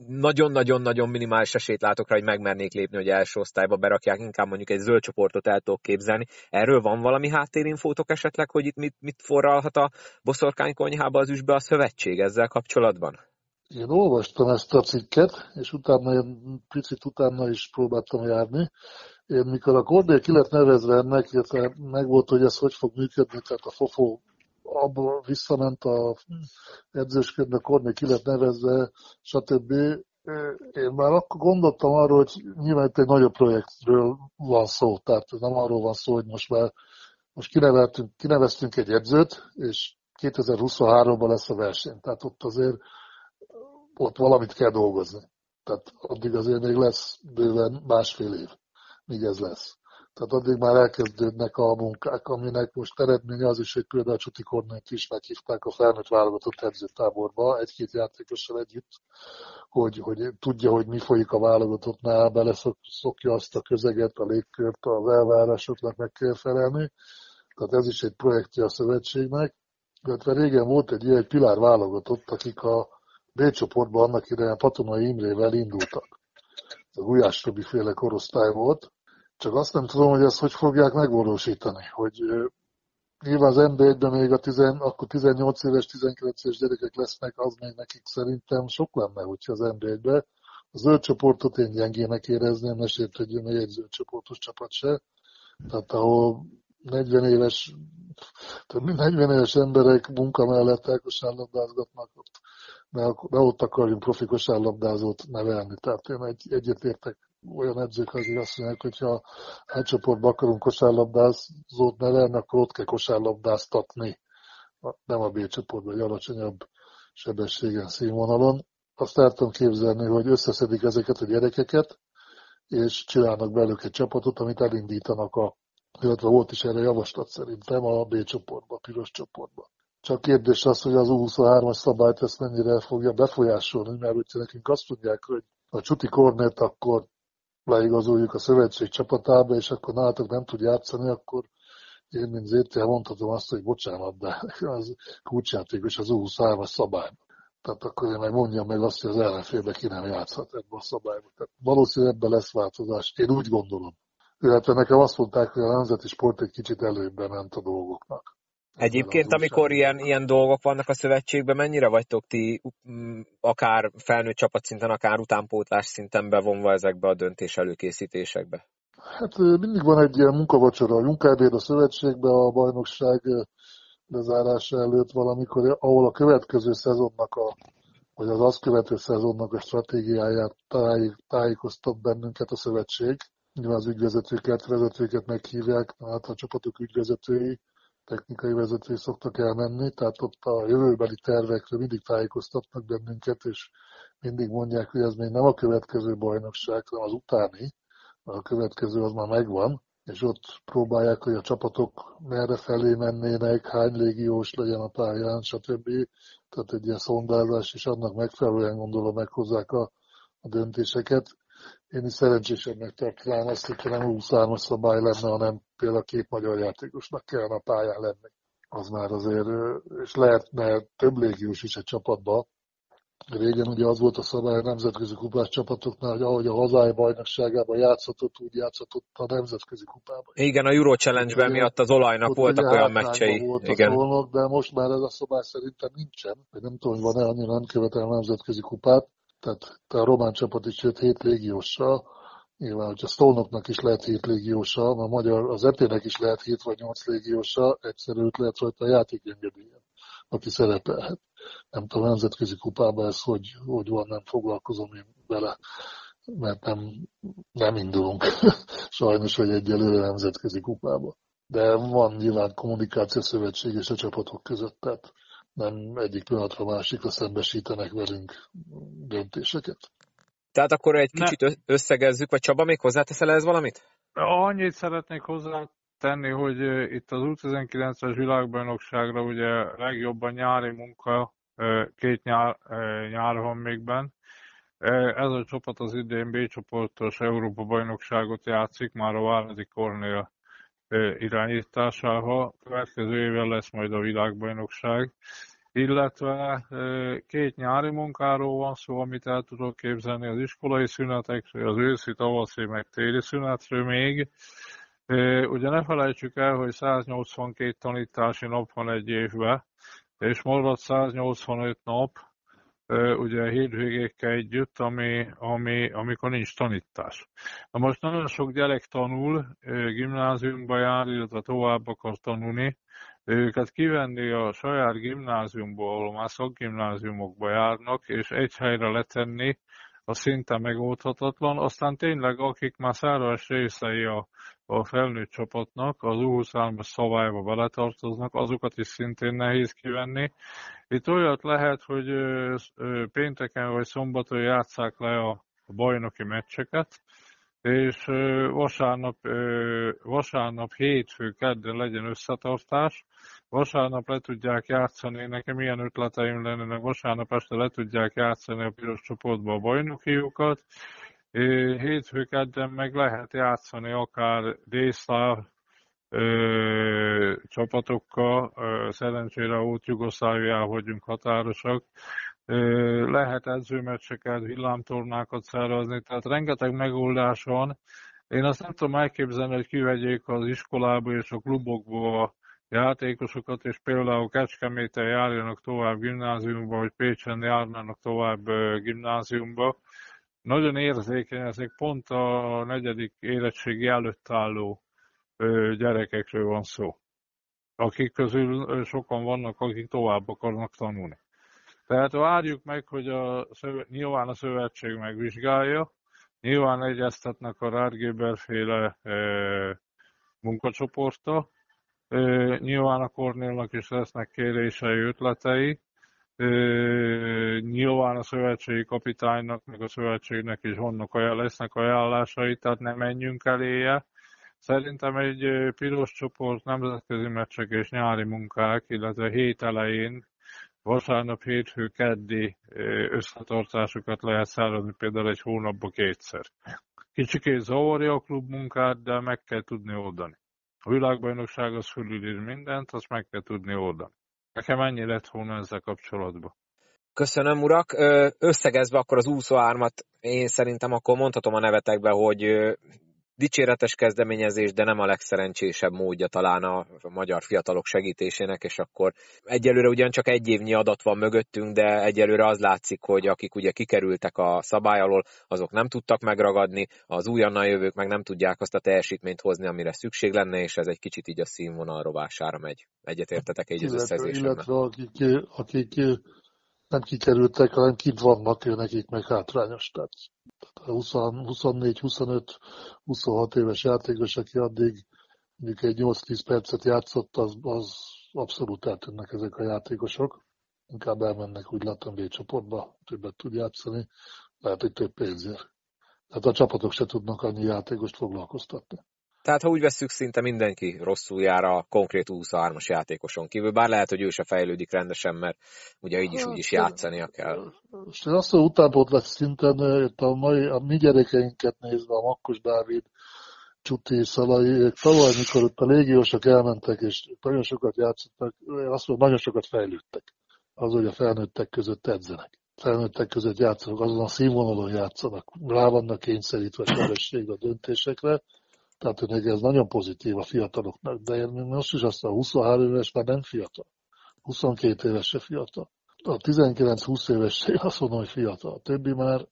nagyon-nagyon-nagyon minimális esélyt látok rá, hogy megmernék lépni, hogy első osztályba berakják, inkább mondjuk egy zöld csoportot el tudok képzelni. Erről van valami háttérinfótok esetleg, hogy itt mit, mit forralhat a boszorkánykonyhába az üsbe a szövetség ezzel kapcsolatban? Én olvastam ezt a cikket, és utána picit utána is próbáltam járni, mikor a Kornél ki lett nevezve ennek, illetve megvolt, hogy ez hogy fog működni, tehát a Fofó abba visszament a edzősködnek, Kornél ki lett nevezve, stb. Én már akkor gondoltam arra, hogy nyilván itt egy nagyobb projektről van szó, tehát nem arról van szó, hogy most már most kineveztünk, kineveztünk egy edzőt, és 2023-ban lesz a verseny. Tehát ott azért ott valamit kell dolgozni. Tehát addig azért még lesz bőven másfél év míg ez lesz. Tehát addig már elkezdődnek a munkák, aminek most eredménye az is, hogy például Csuti Kornét is meghívták a felnőtt válogatott edzőtáborba egy-két játékossal együtt, hogy, hogy tudja, hogy mi folyik a válogatottnál, beleszokja azt a közeget, a légkört, az elvárásoknak meg kell felelni. Tehát ez is egy projektje a szövetségnek. Illetve régen volt egy ilyen Pilár válogatott, akik a B csoportban annak idején Patonai Imrével indultak. A Gulyás Robi féle korosztály volt, csak azt nem tudom, hogy ezt hogy fogják megvalósítani, hogy nyilván az NB1-ben még a tizen, akkor 18 éves, 19 éves gyerekek lesznek, az még nekik szerintem sok lenne, hogyha az NB1-be. A zöld csoportot én gyengének érezném, ne sértődjön még egy zöld csoportos csapat se. Tehát ahol 40 éves, tehát 40 éves emberek munka mellett elkosárlabdázgatnak, ott, ne, ne ott akarjunk profi kosárlabdázót nevelni. Tehát én egy, egyetértek olyan edzők, akik azt mondják, hogy ha egy csoportban akarunk kosárlabdázót nevelni, akkor ott kell kosárlabdáztatni. Nem a B csoportban, egy alacsonyabb sebességen, színvonalon. Azt el tudom képzelni, hogy összeszedik ezeket a gyerekeket, és csinálnak belőlük egy csapatot, amit elindítanak a, illetve volt is erre javaslat szerintem a B csoportba, a piros csoportba. Csak kérdés az, hogy az U23-as szabályt ezt mennyire fogja befolyásolni, mert hogyha nekünk azt mondják, hogy a Csuti Kornet akkor leigazoljuk a szövetség csapatába, és akkor nálatok nem tud játszani, akkor én, mint ZTH mondhatom azt, hogy bocsánat, de az kulcsjátékos az U23-as szabályban. Tehát akkor én meg mondjam meg azt, hogy az ellenfélbe ki nem játszhat ebben a szabályban. Tehát valószínűleg ebben lesz változás. Én úgy gondolom. Illetve nekem azt mondták, hogy a nemzeti sport egy kicsit előbbre ment a dolgoknak. Egyébként, amikor ilyen, ilyen dolgok vannak a szövetségben, mennyire vagytok ti mm, akár felnőtt csapatszinten, akár utánpótlás szinten bevonva ezekbe a döntés előkészítésekbe? Hát mindig van egy ilyen munkavacsora, a munkábér a szövetségbe, a bajnokság lezárása előtt valamikor, ahol a következő szezonnak a hogy az azt követő szezonnak a stratégiáját tájékoztat bennünket a szövetség. Nyilván az ügyvezetőket, vezetőket meghívják, hát a csapatok ügyvezetői, technikai vezetői szoktak elmenni, tehát ott a jövőbeli tervekről mindig tájékoztatnak bennünket, és mindig mondják, hogy ez még nem a következő bajnokság, hanem az utáni, a következő az már megvan, és ott próbálják, hogy a csapatok merre felé mennének, hány légiós legyen a pályán, stb. Tehát egy ilyen szondázás, és annak megfelelően gondolom meghozzák a, a döntéseket. Én is szerencsésebbnek tartanám azt, hogyha nem 23-as szabály lenne, hanem például két magyar játékosnak kellene a pályán lenni. Az már azért, és lehetne több légiós is egy csapatba, Régen ugye az volt a szabály a nemzetközi kupás csapatoknál, hogy ahogy a hazai bajnokságában játszhatott, úgy játszhatott a nemzetközi kupában. Igen, a Euro Challenge-ben miatt az olajnak voltak olyan meccsei. Volt Igen. Volnak, de most már ez a szabály szerintem nincsen. Nem tudom, hogy van-e, annyira nem követel a nemzetközi kupát. Tehát a román csapat is jött hét légióssal. Nyilván, hogyha Stolnoknak is lehet hét légiósa, a magyar, az etének is lehet hét vagy nyolc légiósa, egyszerű lehet rajta a játékengedélyen, aki szerepelhet nem tudom, nemzetközi kupában ez hogy, hogy van, nem foglalkozom én vele, mert nem, nem indulunk sajnos, hogy egyelőre nemzetközi kupába. De van nyilván kommunikáció szövetség és a csapatok között, tehát nem egyik pillanatra másikra szembesítenek velünk döntéseket. Tehát akkor egy kicsit összegezzük, vagy Csaba, még hozzáteszel ez valamit? Annyit szeretnék hozzá tenni, hogy itt az U19-es világbajnokságra ugye legjobban nyári munka két nyár, nyár van még benn. Ez a csapat az idén B csoportos Európa bajnokságot játszik, már a Váradi Kornél irányításával. Következő évben lesz majd a világbajnokság, illetve két nyári munkáról van szó, amit el tudok képzelni az iskolai szünetekről, az őszi, tavaszi, meg téli szünetről még. Ugye ne felejtsük el, hogy 182 tanítási nap van egy évben, és maradt 185 nap, ugye hétvégékkel együtt, ami, ami, amikor nincs tanítás. Na most nagyon sok gyerek tanul, gimnáziumba jár, illetve tovább akar tanulni, őket kivenni a saját gimnáziumból, ahol már szakgimnáziumokba járnak, és egy helyre letenni, a szinte megoldhatatlan. Aztán tényleg, akik már száraz részei a, a felnőtt csapatnak, az U23-as szabályba beletartoznak, azokat is szintén nehéz kivenni. Itt olyat lehet, hogy pénteken vagy szombaton játszák le a, a bajnoki meccseket, és vasárnap, vasárnap, hétfő, kedden legyen összetartás, vasárnap le tudják játszani, nekem ilyen ötleteim lennének, vasárnap este le tudják játszani a piros csoportba a bajnokiukat, hétfő kedden meg lehet játszani akár délszláv csapatokkal, szerencsére út Jugoszláviával vagyunk határosak, lehet edzőmeccseket, villámtornákat szervezni, tehát rengeteg megoldás van. Én azt nem tudom elképzelni, hogy kivegyék az iskolába és a klubokból a játékosokat, és például Kecskeméten járjanak tovább gimnáziumba, vagy Pécsen járnának tovább gimnáziumba. Nagyon érzékeny, ezek pont a negyedik érettségi előtt álló gyerekekről van szó, akik közül sokan vannak, akik tovább akarnak tanulni. Tehát várjuk meg, hogy a, nyilván a szövetség megvizsgálja, nyilván egyeztetnek a Rárgéber féle e, munkacsoporta, e, nyilván a Kornélnak is lesznek kérései, ötletei, e, nyilván a szövetségi kapitánynak, meg a szövetségnek is vannak, lesznek ajánlásai, tehát nem menjünk eléje, Szerintem egy piros csoport nemzetközi meccsek és nyári munkák, illetve hét elején vasárnap, hétfő, keddi összetartásokat lehet szállni például egy hónapban kétszer. Kicsikét zavarja a klub munkát, de meg kell tudni oldani. A világbajnokság az fölülír mindent, azt meg kell tudni oldani. Nekem ennyi lett volna ezzel kapcsolatban. Köszönöm, urak. Összegezve akkor az 23-at én szerintem akkor mondhatom a nevetekbe, hogy dicséretes kezdeményezés, de nem a legszerencsésebb módja talán a magyar fiatalok segítésének, és akkor egyelőre ugyancsak egy évnyi adat van mögöttünk, de egyelőre az látszik, hogy akik ugye kikerültek a szabály alól, azok nem tudtak megragadni, az újonnan jövők meg nem tudják azt a teljesítményt hozni, amire szükség lenne, és ez egy kicsit így a színvonal rovására megy. Egyetértetek egy az összezésemmel. Illetve akik, akik nem kikerültek, hanem kint vannak, nekik meg hátrányos. Tehát 24, 25, 26 éves játékos, aki addig mondjuk egy 8-10 percet játszott, az, az abszolút eltűnnek ezek a játékosok. Inkább elmennek, úgy látom, B csoportba, többet tud játszani, lehet, hogy több pénzért. Tehát a csapatok se tudnak annyi játékost foglalkoztatni. Tehát ha úgy vesszük, szinte mindenki rosszul jár a konkrét 23-as játékoson kívül, bár lehet, hogy ő se fejlődik rendesen, mert ugye így is úgy is játszania kell. És én azt mondom, utánpótlás szinten a, mai, a mi gyerekeinket nézve, a Makkos Dávid, Csuti, Szalai, ők tavaly, mikor ott a légiósok elmentek, és nagyon sokat játszottak, azt mondom, nagyon sokat fejlődtek. Az, hogy a felnőttek között edzenek. Felnőttek között játszanak, azon a színvonalon játszanak, rá vannak kényszerítve sebességre a döntésekre, tehát hogy ez nagyon pozitív a fiataloknak, de én most is azt a 23 éves már nem fiatal. 22 éves se fiatal. A 19-20 éves azt mondom, hogy fiatal. A többi már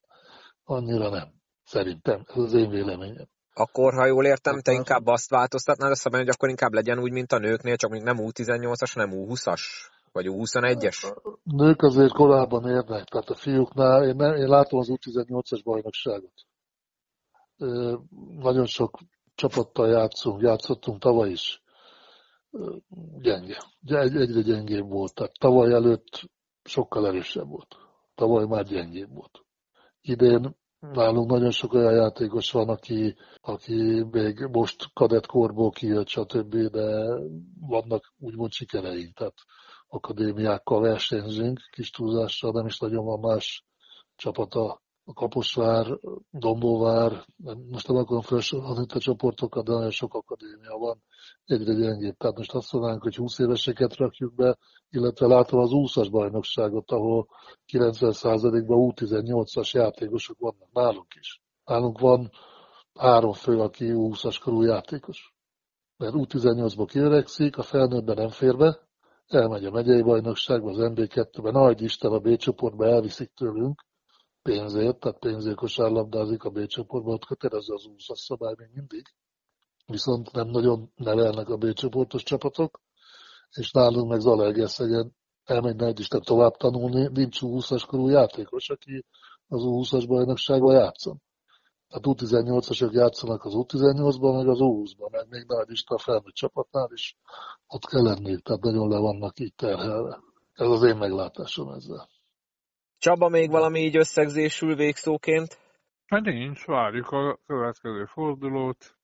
annyira nem. Szerintem. Ez az én véleményem. Akkor, ha jól értem, te inkább azt változtatnád a szabály, hogy akkor inkább legyen úgy, mint a nőknél, csak még nem U18-as, hanem U20-as? Vagy U21-es? Nők azért korábban érnek, tehát a fiúknál, én, nem, én látom az U18-as bajnokságot. Nagyon sok csapattal játszunk, játszottunk tavaly is. Gyenge. Egy, egyre gyengébb volt. Tehát tavaly előtt sokkal erősebb volt. Tavaly már gyengébb volt. Idén nálunk nagyon sok olyan játékos van, aki, aki még most kadettkorból kijött, stb., de vannak úgymond sikereink. Tehát akadémiákkal versenyzünk, kis túlzással, nem is nagyon van más csapata a Kaposvár, Dombóvár, most nem akarom felsorolni a csoportokat, de nagyon sok akadémia van, egyre gyengébb. Tehát most azt mondanánk, hogy 20 éveseket rakjuk be, illetve látom az 20-as bajnokságot, ahol 90%-ban U18-as játékosok vannak nálunk is. Nálunk van három fő, aki 20-as korú játékos. Mert U18-ból kiöregszik, a felnőttben nem fér be, elmegy a megyei bajnokságba, az MB2-ben, nagy Isten a B csoportba elviszik tőlünk, pénzért, tehát pénzért kosárlabdázik a B csoportban, ott kötelező az 20 szabály még mindig, viszont nem nagyon nevelnek a B csoportos csapatok, és nálunk meg Zalaegerszegen elmegy egy Isten tovább tanulni, nincs 20-as korú játékos, aki az U20-as bajnokságban játszon. Tehát U18-asok játszanak az U18-ban, meg az U20-ban, meg még nagy Isten a felnőtt csapatnál is ott kell lenni, tehát nagyon le vannak így terhelve. Ez az én meglátásom ezzel. Csaba, még valami így összegzésül végszóként? Hát nincs, várjuk a következő fordulót.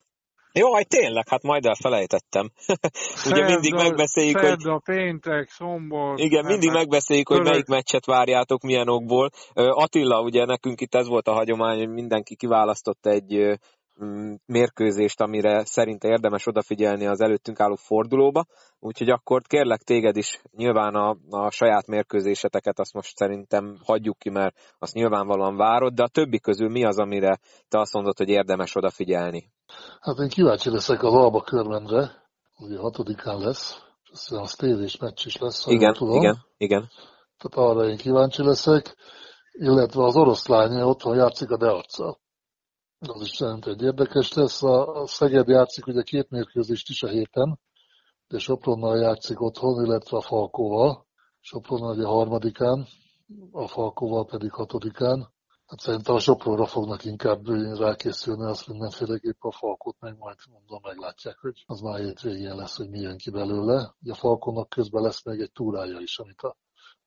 Jó, tényleg, hát majd elfelejtettem. Ugye mindig megbeszéljük, hogy... a péntek, szombat... Igen, mindig megbeszéljük, hogy melyik meccset várjátok, milyen okból. Attila, ugye nekünk itt ez volt a hagyomány, hogy mindenki kiválasztott egy mérkőzést, amire szerinte érdemes odafigyelni az előttünk álló fordulóba, úgyhogy akkor kérlek téged is nyilván a, a saját mérkőzéseteket azt most szerintem hagyjuk ki, mert azt nyilvánvalóan várod, de a többi közül mi az, amire te azt mondod, hogy érdemes odafigyelni? Hát én kíváncsi leszek az Alba körmendre, ugye hatodikán lesz, és azt tévés meccs is lesz, ha igen, tudom. Igen, igen. Tehát arra én kíváncsi leszek, illetve az oroszlány otthon játszik a Dearccal az is egy érdekes lesz. A Szeged játszik ugye két mérkőzést is a héten, de Sopronnal játszik otthon, illetve a Falkóval. Sopronnal ugye harmadikán, a Falkóval pedig hatodikán. Hát szerintem a Sopronra fognak inkább rákészülni, azt mindenféleképp a Falkot meg majd mondom, meglátják, hogy az már hétvégén lesz, hogy milyen ki belőle. Ugye a Falkonnak közben lesz még egy túrája is, amit a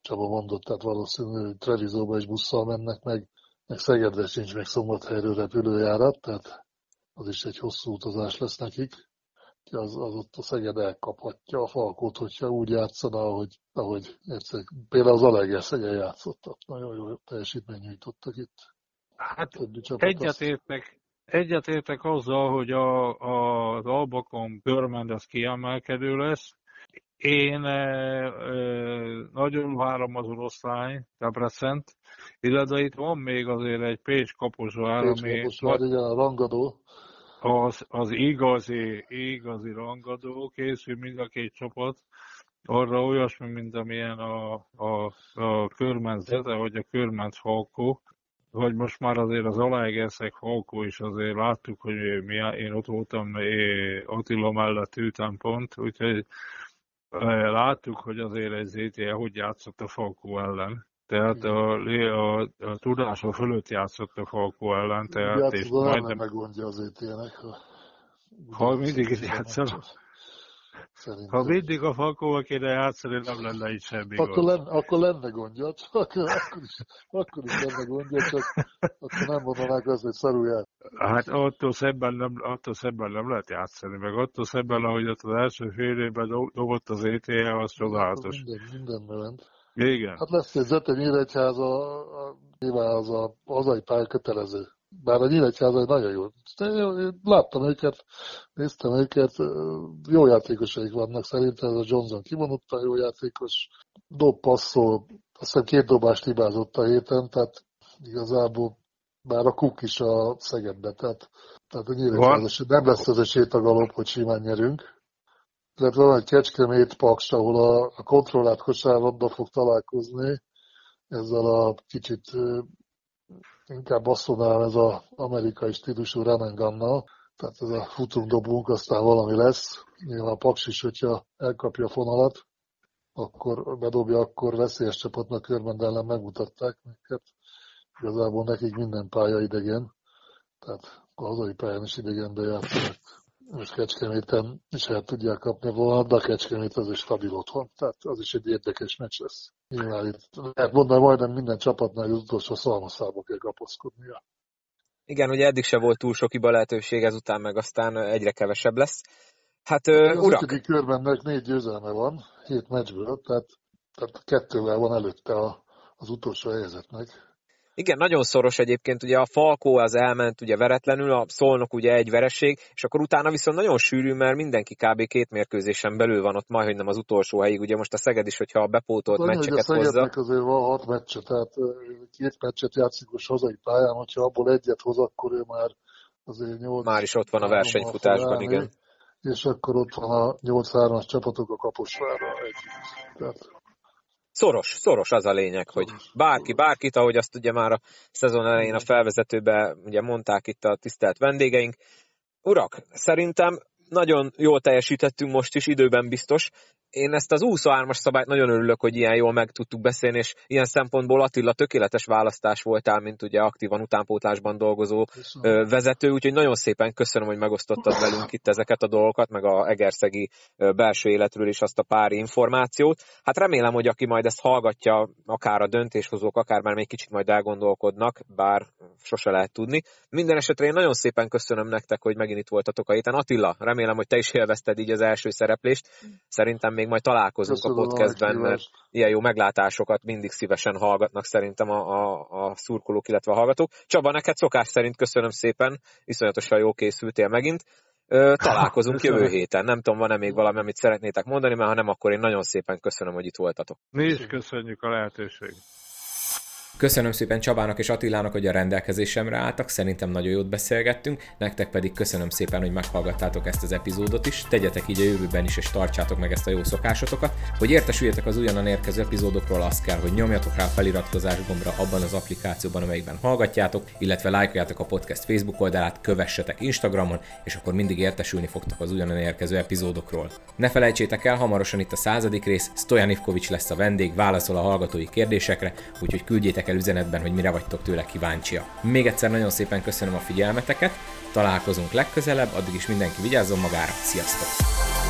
Csaba mondott, tehát valószínűleg Trevizóba is busszal mennek meg, meg Szegedre sincs még Szombathelyről repülőjárat, tehát az is egy hosszú utazás lesz nekik. Az, az ott a Szeged elkaphatja a Falkót, hogyha úgy játszana, ahogy, ahogy egyszer, például az Alegerszegen játszottak. Nagyon jó teljesítmény nyújtottak itt. Hát egyetértek, egyetértek azzal, hogy a, a, az Albakon Görmend az kiemelkedő lesz, én e, e, nagyon várom az oroszlány, Debrecent, illetve itt van még azért egy Pécs Kaposvár, Pécs ami Kaposvár, igen, a rangadó. Az, az igazi, igazi rangadó, készül mind a két csapat, arra olyasmi, mint amilyen a, a, a Körmenc Zete, vagy a Körmenc Falkó, vagy most már azért az Alájgerszeg Falkó is azért láttuk, hogy mi, én ott voltam Attila mellett ütenpont, úgyhogy láttuk, hogy azért egy ZTE hogy játszott a Falkó ellen. Tehát a, a, a tudása fölött játszott a Falkó ellen, tehát hát, és majdnem... meggondja az ET-nek. Ha, ha mindig itt játszanak. Szerintem. Ha mindig a Falkóval kéne játszani, nem lenne itt semmi akkor gond. Lenne, akkor lenne gondja, csak akkor is, akkor is lenne gondja, csak akkor nem mondanák azt, hogy szarul. Hát attól szebben, nem, attól szebben nem lehet játszani, meg attól szebben, ahogy ott az első fél évben dobott az ETE, az csodálatos. Minden, minden ment. Igen. Hát lesz egy Zete Nyíregyháza, nyilván az a hazai pálya kötelező. Bár a Nyíregyháza nagyon jó. Én láttam őket, néztem őket, jó játékosaik vannak szerintem, ez a Johnson kivonottan jó játékos, dob passzol, aztán két dobást hibázott a héten, tehát igazából bár a Cook is a Szegedbe, tehát, tehát a Nyíregyháza nem lesz ez a sétagalop, hogy simán nyerünk illetve van egy Kecskemét Paks, ahol a, a kontrollált kosárlabda fog találkozni, ezzel a kicsit inkább mondanám, ez az amerikai stílusú run tehát ez a futunk, dobunk, aztán valami lesz. Nyilván a Paks is, hogyha elkapja a fonalat, akkor bedobja, akkor veszélyes csapatnak körben ellen megmutatták neked. Igazából nekik minden pálya idegen, tehát a hazai pályán is idegenbe játszanak most Kecskeméten is el tudják kapni volna, de a Kecskemét az is stabil otthon, tehát az is egy érdekes meccs lesz. Nyilván itt lehet mondani, majdnem minden csapatnál az utolsó szalmaszába kell kapaszkodnia. Igen, ugye eddig se volt túl sok hiba lehetőség, ezután meg aztán egyre kevesebb lesz. Hát, az urak! Az körben meg négy győzelme van, hét meccsből, tehát, tehát kettővel van előtte a, az utolsó helyzetnek. Igen, nagyon szoros egyébként, ugye a Falkó az elment ugye veretlenül, a Szolnok ugye egy vereség, és akkor utána viszont nagyon sűrű, mert mindenki kb. két mérkőzésen belül van ott, majd hogy nem az utolsó helyig, ugye most a Szeged is, hogyha a bepótolt de meccseket a hozza. azért van hat meccse, tehát két meccset játszik most hazai pályán, hogyha abból egyet hoz, akkor ő már azért nyolc... Már is ott van a versenyfutásban, igen. És akkor ott van a 8-3-as csapatok a Kaposvára együtt. Tehát Szoros, szoros az a lényeg, hogy bárki, bárkit, ahogy azt ugye már a szezon elején a felvezetőben ugye mondták itt a tisztelt vendégeink. Urak, szerintem nagyon jól teljesítettünk most is, időben biztos. Én ezt az 23-as szabályt nagyon örülök, hogy ilyen jól meg tudtuk beszélni, és ilyen szempontból Attila tökéletes választás voltál, mint ugye aktívan utánpótlásban dolgozó köszönöm. vezető, úgyhogy nagyon szépen köszönöm, hogy megosztottad velünk itt ezeket a dolgokat, meg a egerszegi belső életről is azt a pár információt. Hát remélem, hogy aki majd ezt hallgatja, akár a döntéshozók, akár már még kicsit majd elgondolkodnak, bár sose lehet tudni. Minden esetre én nagyon szépen köszönöm nektek, hogy megint itt voltatok a héten. Attila, remélem, hogy te is élvezted így az első szereplést. Szerintem még majd találkozunk Köszönöm a podcastben, mert ilyen jó meglátásokat mindig szívesen hallgatnak szerintem a, a, a szurkolók, illetve a hallgatók. Csaba, neked szokás szerint köszönöm szépen, iszonyatosan jó készültél megint. Ö, találkozunk jövő héten. Nem tudom, van-e még valami, amit szeretnétek mondani, mert ha nem, akkor én nagyon szépen köszönöm, hogy itt voltatok. Mi is köszönjük a lehetőséget. Köszönöm szépen Csabának és Attilának, hogy a rendelkezésemre álltak, szerintem nagyon jót beszélgettünk, nektek pedig köszönöm szépen, hogy meghallgattátok ezt az epizódot is, tegyetek így a jövőben is, és tartsátok meg ezt a jó szokásotokat. Hogy értesüljetek az újonnan érkező epizódokról, az kell, hogy nyomjatok rá a feliratkozás gombra abban az applikációban, amelyikben hallgatjátok, illetve lájkoljátok a podcast Facebook oldalát, kövessetek Instagramon, és akkor mindig értesülni fogtok az újonnan érkező epizódokról. Ne felejtsétek el, hamarosan itt a századik rész, Stojan Ivkovics lesz a vendég, válaszol a hallgatói kérdésekre, úgyhogy küldjétek küldjétek el üzenetben, hogy mire vagytok tőle kíváncsia. Még egyszer nagyon szépen köszönöm a figyelmeteket, találkozunk legközelebb, addig is mindenki vigyázzon magára, sziasztok!